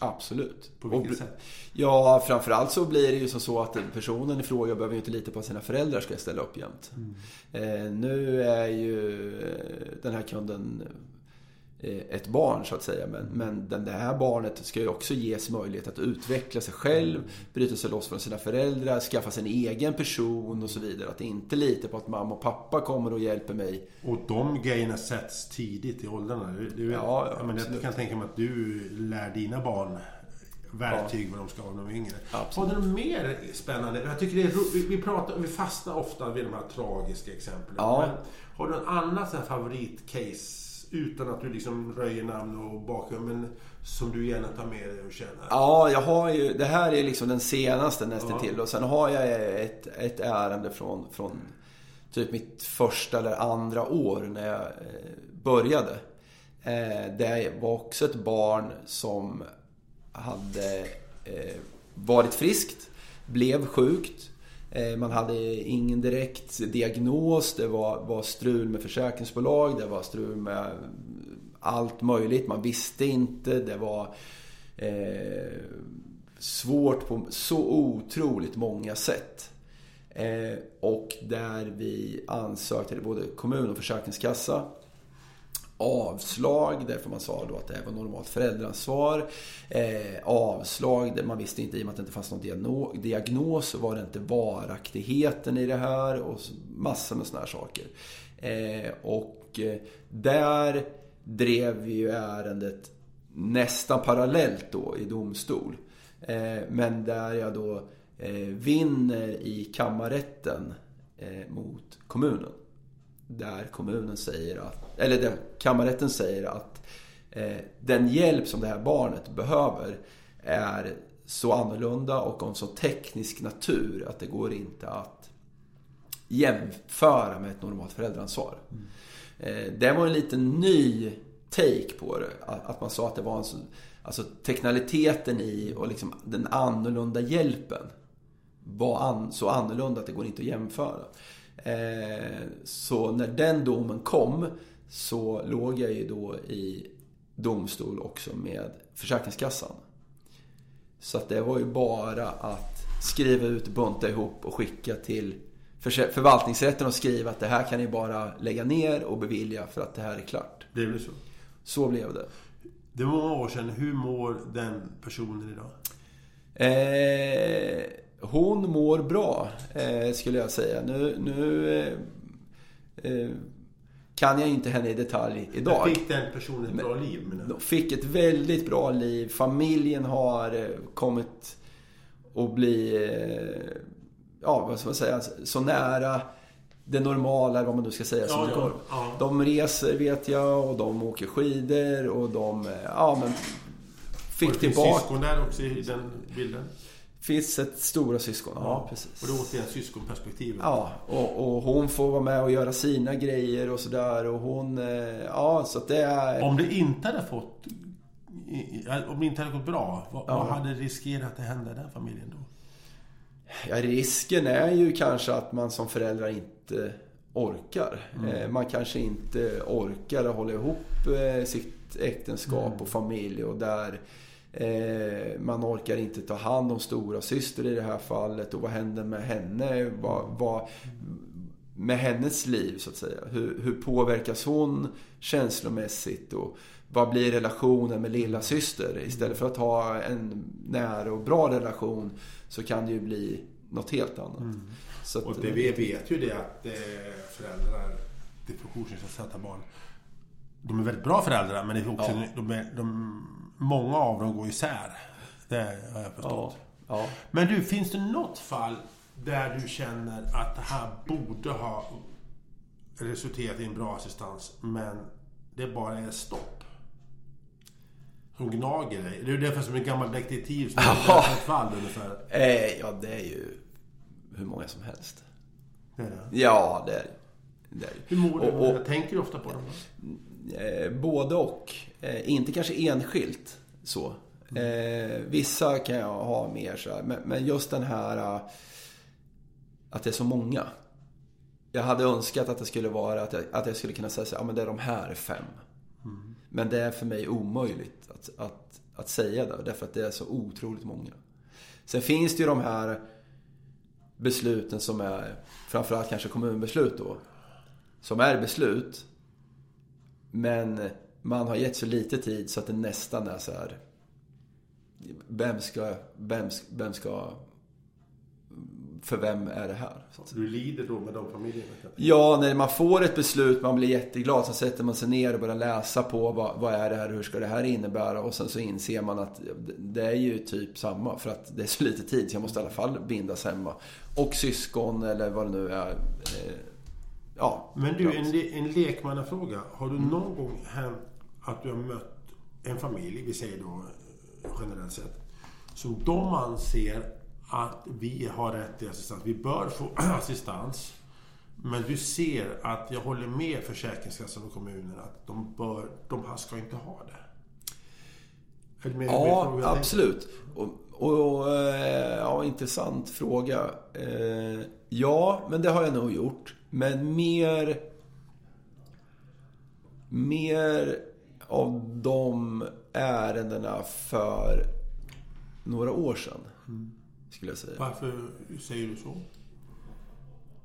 Absolut. På vilket och, sätt? Ja, framförallt så blir det ju som så att personen i fråga behöver ju inte lita på att sina föräldrar ska ställa upp jämt. Mm. Eh, nu är ju den här kunden Eh, ett barn så att säga. Men, men det här barnet ska ju också ges möjlighet att utveckla sig själv, bryta sig loss från sina föräldrar, skaffa sig en egen person och så vidare. Att inte lita på att mamma och pappa kommer och hjälper mig. Och de grejerna sätts tidigt i åldrarna. Du, ja, ja, jag, menar, jag kan tänka mig att du lär dina barn verktyg ja. vad de ska ha när de är yngre. Absolut. Har du något mer spännande? Jag tycker det är, vi, vi, pratar, vi fastnar ofta vid de här tragiska exemplen. Ja. Men har du något annat favoritcase utan att du liksom röjer namn och bakgrund. Men som du gärna tar med dig och känner. Ja, jag har ju, det här är liksom den senaste nästan ja. till. Och sen har jag ett, ett ärende från, från typ mitt första eller andra år när jag eh, började. Eh, det var också ett barn som hade eh, varit friskt, blev sjukt Eh, man hade ingen direkt diagnos. Det var, var strul med försäkringsbolag. Det var strul med allt möjligt. Man visste inte. Det var eh, svårt på så otroligt många sätt. Eh, och där vi ansökte till både kommun och försäkringskassa avslag därför man sa då att det här var normalt föräldraansvar. Eh, avslag, man visste inte i och med att det inte fanns någon diagnos, så var det inte varaktigheten i det här och massor med sådana här saker. Eh, och eh, där drev vi ju ärendet nästan parallellt då i domstol. Eh, men där jag då eh, vinner i kammarrätten eh, mot kommunen. Där kommunen säger att, eller där kammarrätten säger att eh, den hjälp som det här barnet behöver är så annorlunda och om så teknisk natur att det går inte att jämföra med ett normalt föräldraansvar. Mm. Eh, det var en liten ny take på det. Att man sa att det var en så, alltså teknikaliteten i och liksom den annorlunda hjälpen var an, så annorlunda att det går inte att jämföra. Eh, så när den domen kom så låg jag ju då i domstol också med Försäkringskassan. Så att det var ju bara att skriva ut, bunta ihop och skicka till förvaltningsrätten och skriva att det här kan ni bara lägga ner och bevilja för att det här är klart. Det blev så? Så blev det. Det var många år sedan. Hur mår den personen idag? Eh, hon mår bra, eh, skulle jag säga. Nu, nu eh, eh kan jag inte henne i detalj idag. Men fick den personen ett bra liv? De fick ett väldigt bra liv. Familjen har eh, kommit att bli, eh, ja vad ska man säga, så nära det normala, vad man nu ska säga, som ja, ja, ja. De reser vet jag och de åker skidor och de, ja men... Fick och det tillbaka... finns syskon där också i den bilden? Finns ett stora syskon, ja, ja precis. Och är återigen syskonperspektivet. Ja, och, och, hon får vara med och göra sina grejer och sådär. Och hon, eh, ja så att det är... Om det inte hade fått... Om det inte hade gått bra, vad, ja. vad hade riskerat att hända i den familjen då? Ja, risken är ju kanske att man som förälder inte orkar. Mm. Eh, man kanske inte orkar hålla ihop eh, sitt äktenskap mm. och familj och där man orkar inte ta hand om stora syster i det här fallet och vad händer med henne? Vad, vad, med hennes liv så att säga. Hur, hur påverkas hon känslomässigt och vad blir relationen med lilla syster Istället för att ha en nära och bra relation så kan det ju bli något helt annat. Mm. Att, och det vi vet ju det att eh, föräldrar till funktionsnedsatta barn de är väldigt bra föräldrar men det är också, ja. de är, de, många av dem går isär. Det har jag förstått. Ja. Ja. Men du, finns det något fall där du känner att det här borde ha resulterat i en bra assistans men det bara är stopp? Som gnager dig? Det är därför som en gammal detektiv som har *laughs* ett fall ungefär. Eh, ja, det är ju hur många som helst. Det är det? Ja, det är det. Hur mår du? Och, och, tänker du ofta på dem? Eh, både och. Eh, inte kanske enskilt så. Eh, vissa kan jag ha mer så här. Men, men just den här uh, att det är så många. Jag hade önskat att det skulle vara att jag, att jag skulle kunna säga så ja men det är de här fem. Mm. Men det är för mig omöjligt att, att, att säga det. Därför att det är så otroligt många. Sen finns det ju de här besluten som är, framförallt kanske kommunbeslut då. Som är beslut. Men man har gett så lite tid så att det nästan är så här. Vem ska, vem, vem ska för vem är det här? Du lider då med de familjerna? Ja, när man får ett beslut, man blir jätteglad. Så sätter man sig ner och börjar läsa på vad, vad är det här, hur ska det här innebära? Och sen så inser man att det är ju typ samma. För att det är så lite tid, så jag måste i alla fall bindas hemma. Och syskon eller vad det nu är. Eh, ja. Men du, en, en lekmannafråga. Har du någon gång hänt att du har mött en familj, vi säger då generellt sett, som de anser att vi har rätt till assistans. Vi bör få *clears throat* assistans. Men du ser att jag håller med Försäkringskassan och kommunen att de, bör, de här ska inte ha det. Med, ja, med absolut. Och, och, eh, ja, intressant fråga. Eh, ja, men det har jag nog gjort. Men mer... Mer av de ärendena för några år sedan. Mm. Skulle jag säga. Varför säger du så?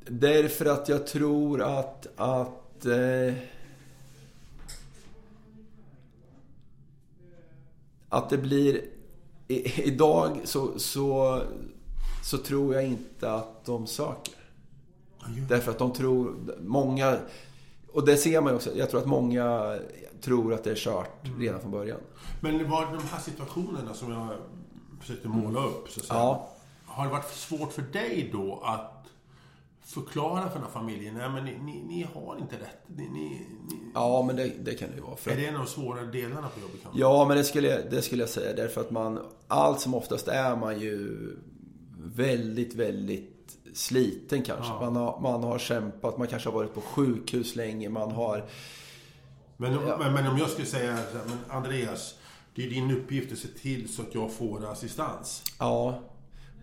Därför att jag tror att... att eh, att det blir... I, idag så, så, så tror jag inte att de söker. Därför att de tror... Många... Och det ser man ju också. Jag tror att många tror att det är kört mm. redan från början. Men var det de här situationerna som jag försökte måla upp, så att säga. Ja. Har det varit svårt för dig då att förklara för den här familjen, nej men ni, ni, ni har inte rätt. Ni, ni, ja, men det, det, kan det ju vara. För är det en av de svårare delarna på jobbet? Kanske? Ja, men det skulle, jag, det skulle jag säga. Därför att man, allt som oftast är man ju väldigt, väldigt sliten kanske. Ja. Man, har, man har kämpat, man kanske har varit på sjukhus länge, man har... Men, ja. men, men om jag skulle säga, men Andreas, det är din uppgift att se till så att jag får assistans. Ja.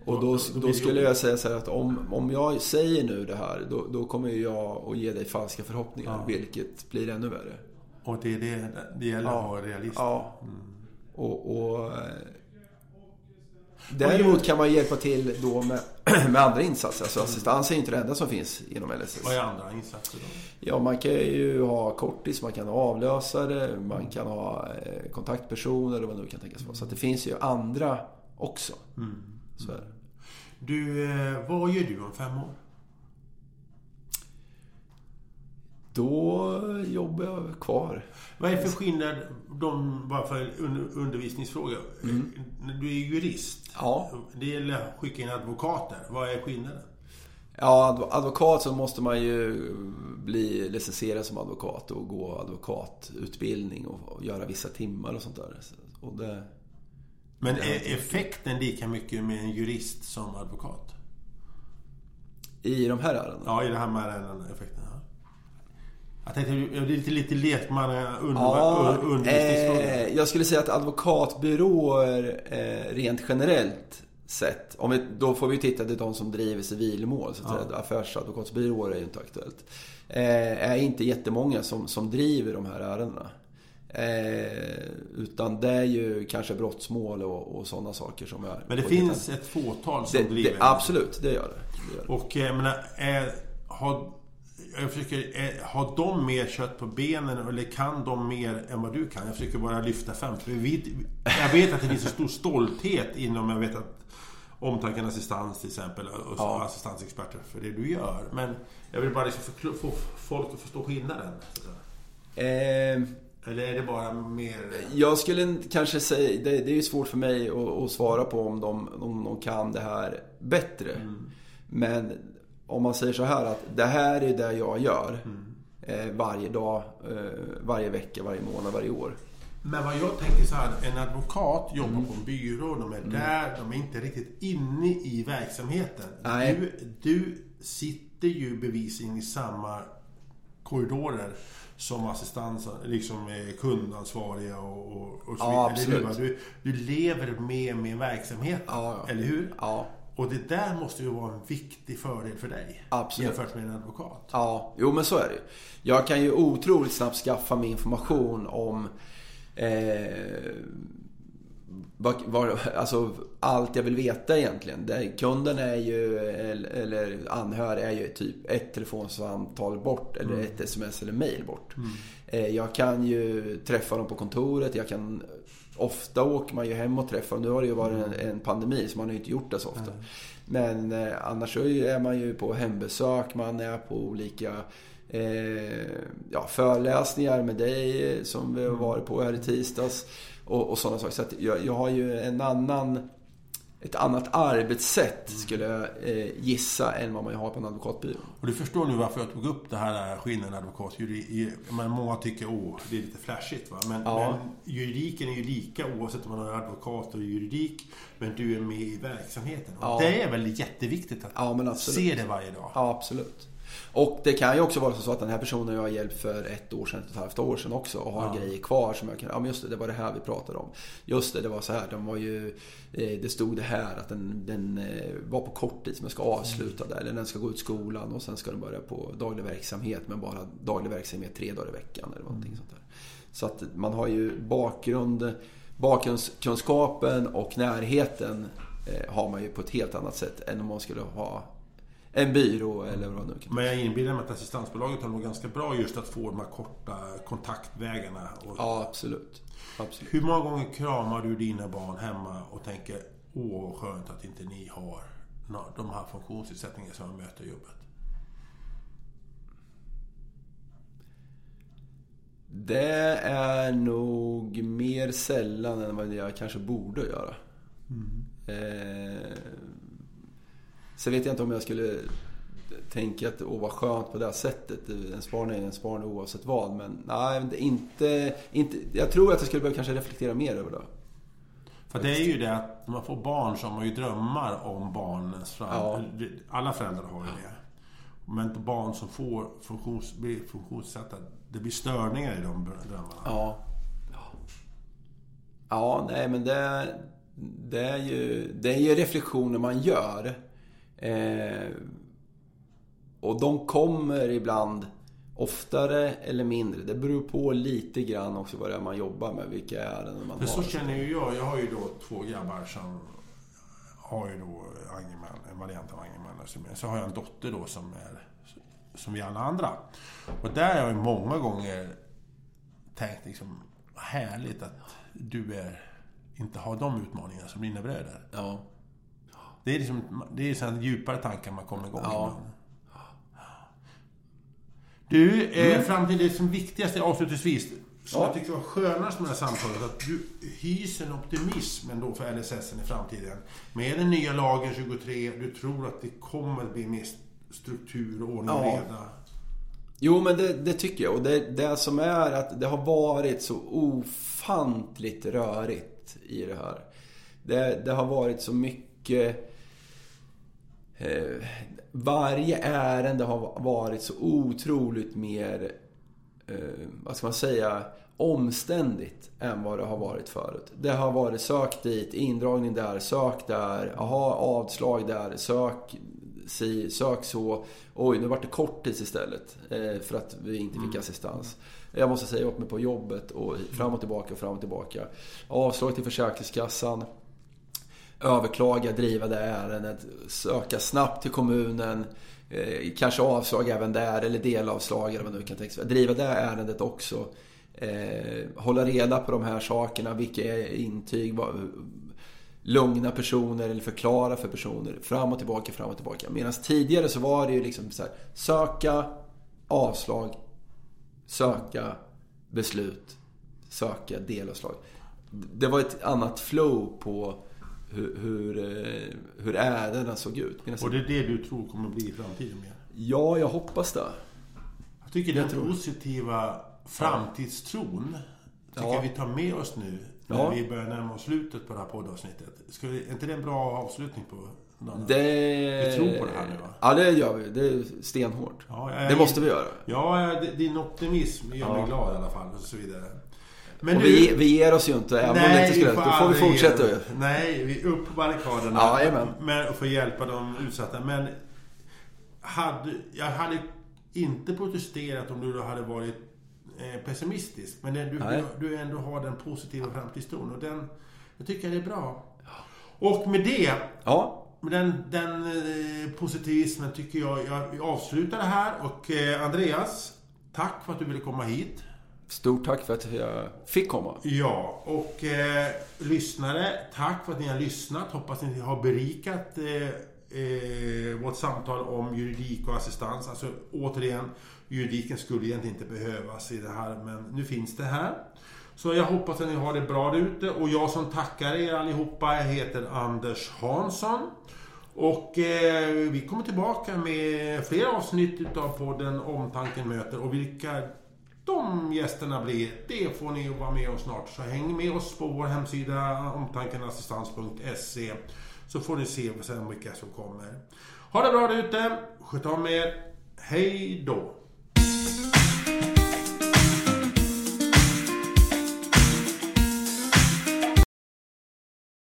Och då, då skulle jag säga så här att om, om jag säger nu det här, då, då kommer jag att ge dig falska förhoppningar. Ja. Vilket blir ännu värre. Och det är det det gäller ja. att vara realist. Ja. Mm. Och, och, Däremot kan man hjälpa till då med, *clears throat* med andra insatser. Alltså assistans är inte det enda som finns inom LSS. Vad är andra insatser då? Ja, man kan ju ha kortis, man kan ha avlösare, man kan ha eh, kontaktpersoner eller vad det nu kan tänkas vara. Så det finns ju andra också. Mm. Så är det. Du, eh, vad gör du om fem år? Då jobbar jag kvar. Vad är för skillnad, de, bara för undervisningsfråga. Mm. Du är jurist. Ja. Det gäller att skicka in advokater. Vad är skillnaden? Ja, advokat så måste man ju bli licensierad som advokat och gå advokatutbildning och göra vissa timmar och sånt där. Och det, men är effekten lika mycket med en jurist som advokat? I de här ärendena? Ja, i de här ärendena, effekten. Ja. Jag tänkte, det är lite, lite lekmanna under, ja, undervisningsfråga. Eh, jag skulle säga att advokatbyråer eh, rent generellt sett. Om vi, då får vi titta till de som driver civilmål. Så att ja. Affärsadvokatsbyråer är ju inte aktuellt. Eh, är inte jättemånga som, som driver de här ärendena. Eh, utan det är ju kanske brottsmål och, och sådana saker som är... Men det finns ett fåtal som det, driver? Det, absolut, det gör det. det, gör det. Och jag menar, är, har, jag försöker, eh, har de mer kött på benen eller kan de mer än vad du kan? Jag försöker bara lyfta fram. För vi, jag vet att det finns en stor stolthet inom, jag vet att Omtanken assistans till exempel och ja. assistansexperter för det du gör. Men jag vill bara liksom få folk att förstå skillnaden. Eh, eller är det bara mer... Jag skulle kanske säga, det, det är ju svårt för mig att, att, svara på om de, om de kan det här bättre. Mm. Men om man säger så här att det här är det jag gör. Mm. Eh, varje dag, eh, varje vecka, varje månad, varje år. Men vad jag tänker så här, en advokat jobbar mm. på en byrå, de är mm. där, de är inte riktigt inne i verksamheten. Nej. Du, du sitter ju bevisligen i samma korridorer som assistans, liksom kundansvariga och, och, och så ja, vidare. Du, du lever med med verksamheten, ja, ja. eller hur? Ja. Och det där måste ju vara en viktig fördel för dig. Absolut. Jämfört med en advokat. Ja, jo men så är det Jag kan ju otroligt snabbt skaffa mig information om eh, var, var, alltså, allt jag vill veta egentligen. Där kunden är ju, eller anhörig är ju typ ett telefonsamtal bort eller mm. ett sms eller mail bort. Mm. Eh, jag kan ju träffa dem på kontoret. Jag kan, ofta åker man ju hem och träffar Nu har det ju varit en, en pandemi så man har ju inte gjort det så ofta. Mm. Men eh, annars så är man ju på hembesök. Man är på olika eh, ja, föreläsningar med dig som vi har mm. varit på här i tisdags. Och, och sådana saker. Så jag, jag har ju en annan ett annat arbetssätt skulle jag eh, gissa än vad man har på en advokatbyrå. Och du förstår nu varför jag tog upp det här skillnaden advokat men Många tycker att det är lite flashigt va. Men, ja. men, juridiken är ju lika oavsett om man har advokat och juridik. Men du är med i verksamheten. Och ja. det är väl jätteviktigt att ja, se det varje dag. Ja, absolut. Och det kan ju också vara så att den här personen jag har hjälpt för ett år sedan, ett och ett halvt år sedan också och har ja. grejer kvar som jag kan, ja men just det, det var det här vi pratade om. Just det, det var så här, de var ju, eh, det stod det här att den, den eh, var på kort tid som jag ska avsluta där. Eller den ska gå ut skolan och sen ska den börja på daglig verksamhet men bara daglig verksamhet tre dagar i veckan eller någonting mm. sånt där. Så att man har ju bakgrund, bakgrundskunskapen och närheten eh, har man ju på ett helt annat sätt än om man skulle ha en byrå eller vad nu kan Men jag inbillar mig att assistansbolaget har nog ganska bra just att få de här korta kontaktvägarna. Och... Ja, absolut. absolut. Hur många gånger kramar du dina barn hemma och tänker Åh, skönt att inte ni har de här funktionsnedsättningarna som jag möter i jobbet? Det är nog mer sällan än vad jag kanske borde göra. Mm. Eh, Sen vet jag inte om jag skulle tänka att åh vad skönt på det här sättet. En span är en span oavsett vad. Men nej, inte, inte, jag tror att jag skulle behöva kanske reflektera mer över det. För det är ju det att när man får barn så har man ju drömmar om barnens framtid. Ja. Alla föräldrar har ju det. Men barn som får funktions, blir funktionssätta, det blir störningar i de drömmarna. Ja. Ja, nej men det, det, är ju, det är ju reflektioner man gör. Eh, och de kommer ibland oftare eller mindre. Det beror på lite grann också vad det är man jobbar med, vilka ärenden man För har. Så känner ju jag. Jag har ju då två grabbar som har ju då Angerman, en variant av Angerman. Så har jag en dotter då som är som vi alla andra. Och där har jag ju många gånger tänkt liksom, härligt att du är, inte har de utmaningarna som dina bröder. Ja. Det är liksom, det är sådana djupare tankar man kommer igång ja. med. Du, eh, mm. fram till det som viktigaste avslutningsvis. Som ja. jag tyckte var skönast med det här samtalet. Att du hyser en optimism ändå för LSS i framtiden. Med den nya lagen 23. Du tror att det kommer att bli mer struktur och ordning och ja. reda. Jo, men det, det, tycker jag. Och det, det som är att det har varit så ofantligt rörigt i det här. Det, det har varit så mycket eh, varje ärende har varit så otroligt mer, eh, vad ska man säga, omständigt än vad det har varit förut. Det har varit sök dit, indragning där, sök där, aha, avslag där, sök si, sök så. Oj, nu vart det korttids istället eh, för att vi inte fick mm. assistans. Jag måste säga upp mig på jobbet och fram och tillbaka och fram och tillbaka. Avslag till Försäkringskassan överklaga, driva det ärendet, söka snabbt till kommunen, Eh, kanske avslag även där eller delavslag eller vad nu kan tänkas. Driva det ärendet också. Eh, hålla reda på de här sakerna. Vilka är intyg? Vad, lugna personer eller förklara för personer. Fram och tillbaka, fram och tillbaka. Medan tidigare så var det ju liksom så här, söka, avslag, söka, beslut, söka, delavslag. Det var ett annat flow på hur, hur, eh, hur ärendena såg ut. Medan och det är det du tror kommer bli i framtiden mer? Ja, jag hoppas det. Jag tycker den positiva framtidstron tycker ja. jag vi tar med oss nu när ja. vi börjar närma oss slutet på det här poddavsnittet. Är inte det en bra avslutning på? Det... Vi tror på det här nu va? Ja, det gör vi. Det är stenhårt. Ja, jag, det måste vi göra. Ja, din optimism gör mig glad i alla fall och så vidare. Men och nu, vi, vi ger oss ju inte, även nej, om det inte skulle Då får vi fortsätta ju. Nej, vi upp på barrikaderna. Ja, amen. med, och få hjälpa de utsatta. Men hade, jag hade inte protesterat om du hade varit eh, pessimistisk. Men du, du, du ändå har den positiva framtidstron. Och den, jag tycker det är bra. Och med det, ja. med den, den eh, positivismen tycker jag jag avslutar det här. Och eh, Andreas, tack för att du ville komma hit. Stort tack för att jag fick komma. Ja, och eh, lyssnare, tack för att ni har lyssnat. Hoppas ni har berikat eh, eh, vårt samtal om juridik och assistans. Alltså återigen, juridiken skulle egentligen inte behövas i det här, men nu finns det här. Så jag hoppas att ni har det bra där ute. Och jag som tackar er allihopa jag heter Anders Hansson. Och eh, vi kommer tillbaka med fler avsnitt utav podden Omtanken möter. Och vilka de gästerna blir, det får ni vara med om snart. Så häng med oss på vår hemsida omtankenassistans.se så får ni se sen vilka som kommer. Ha det bra där ute. Sköt om er. Hej då.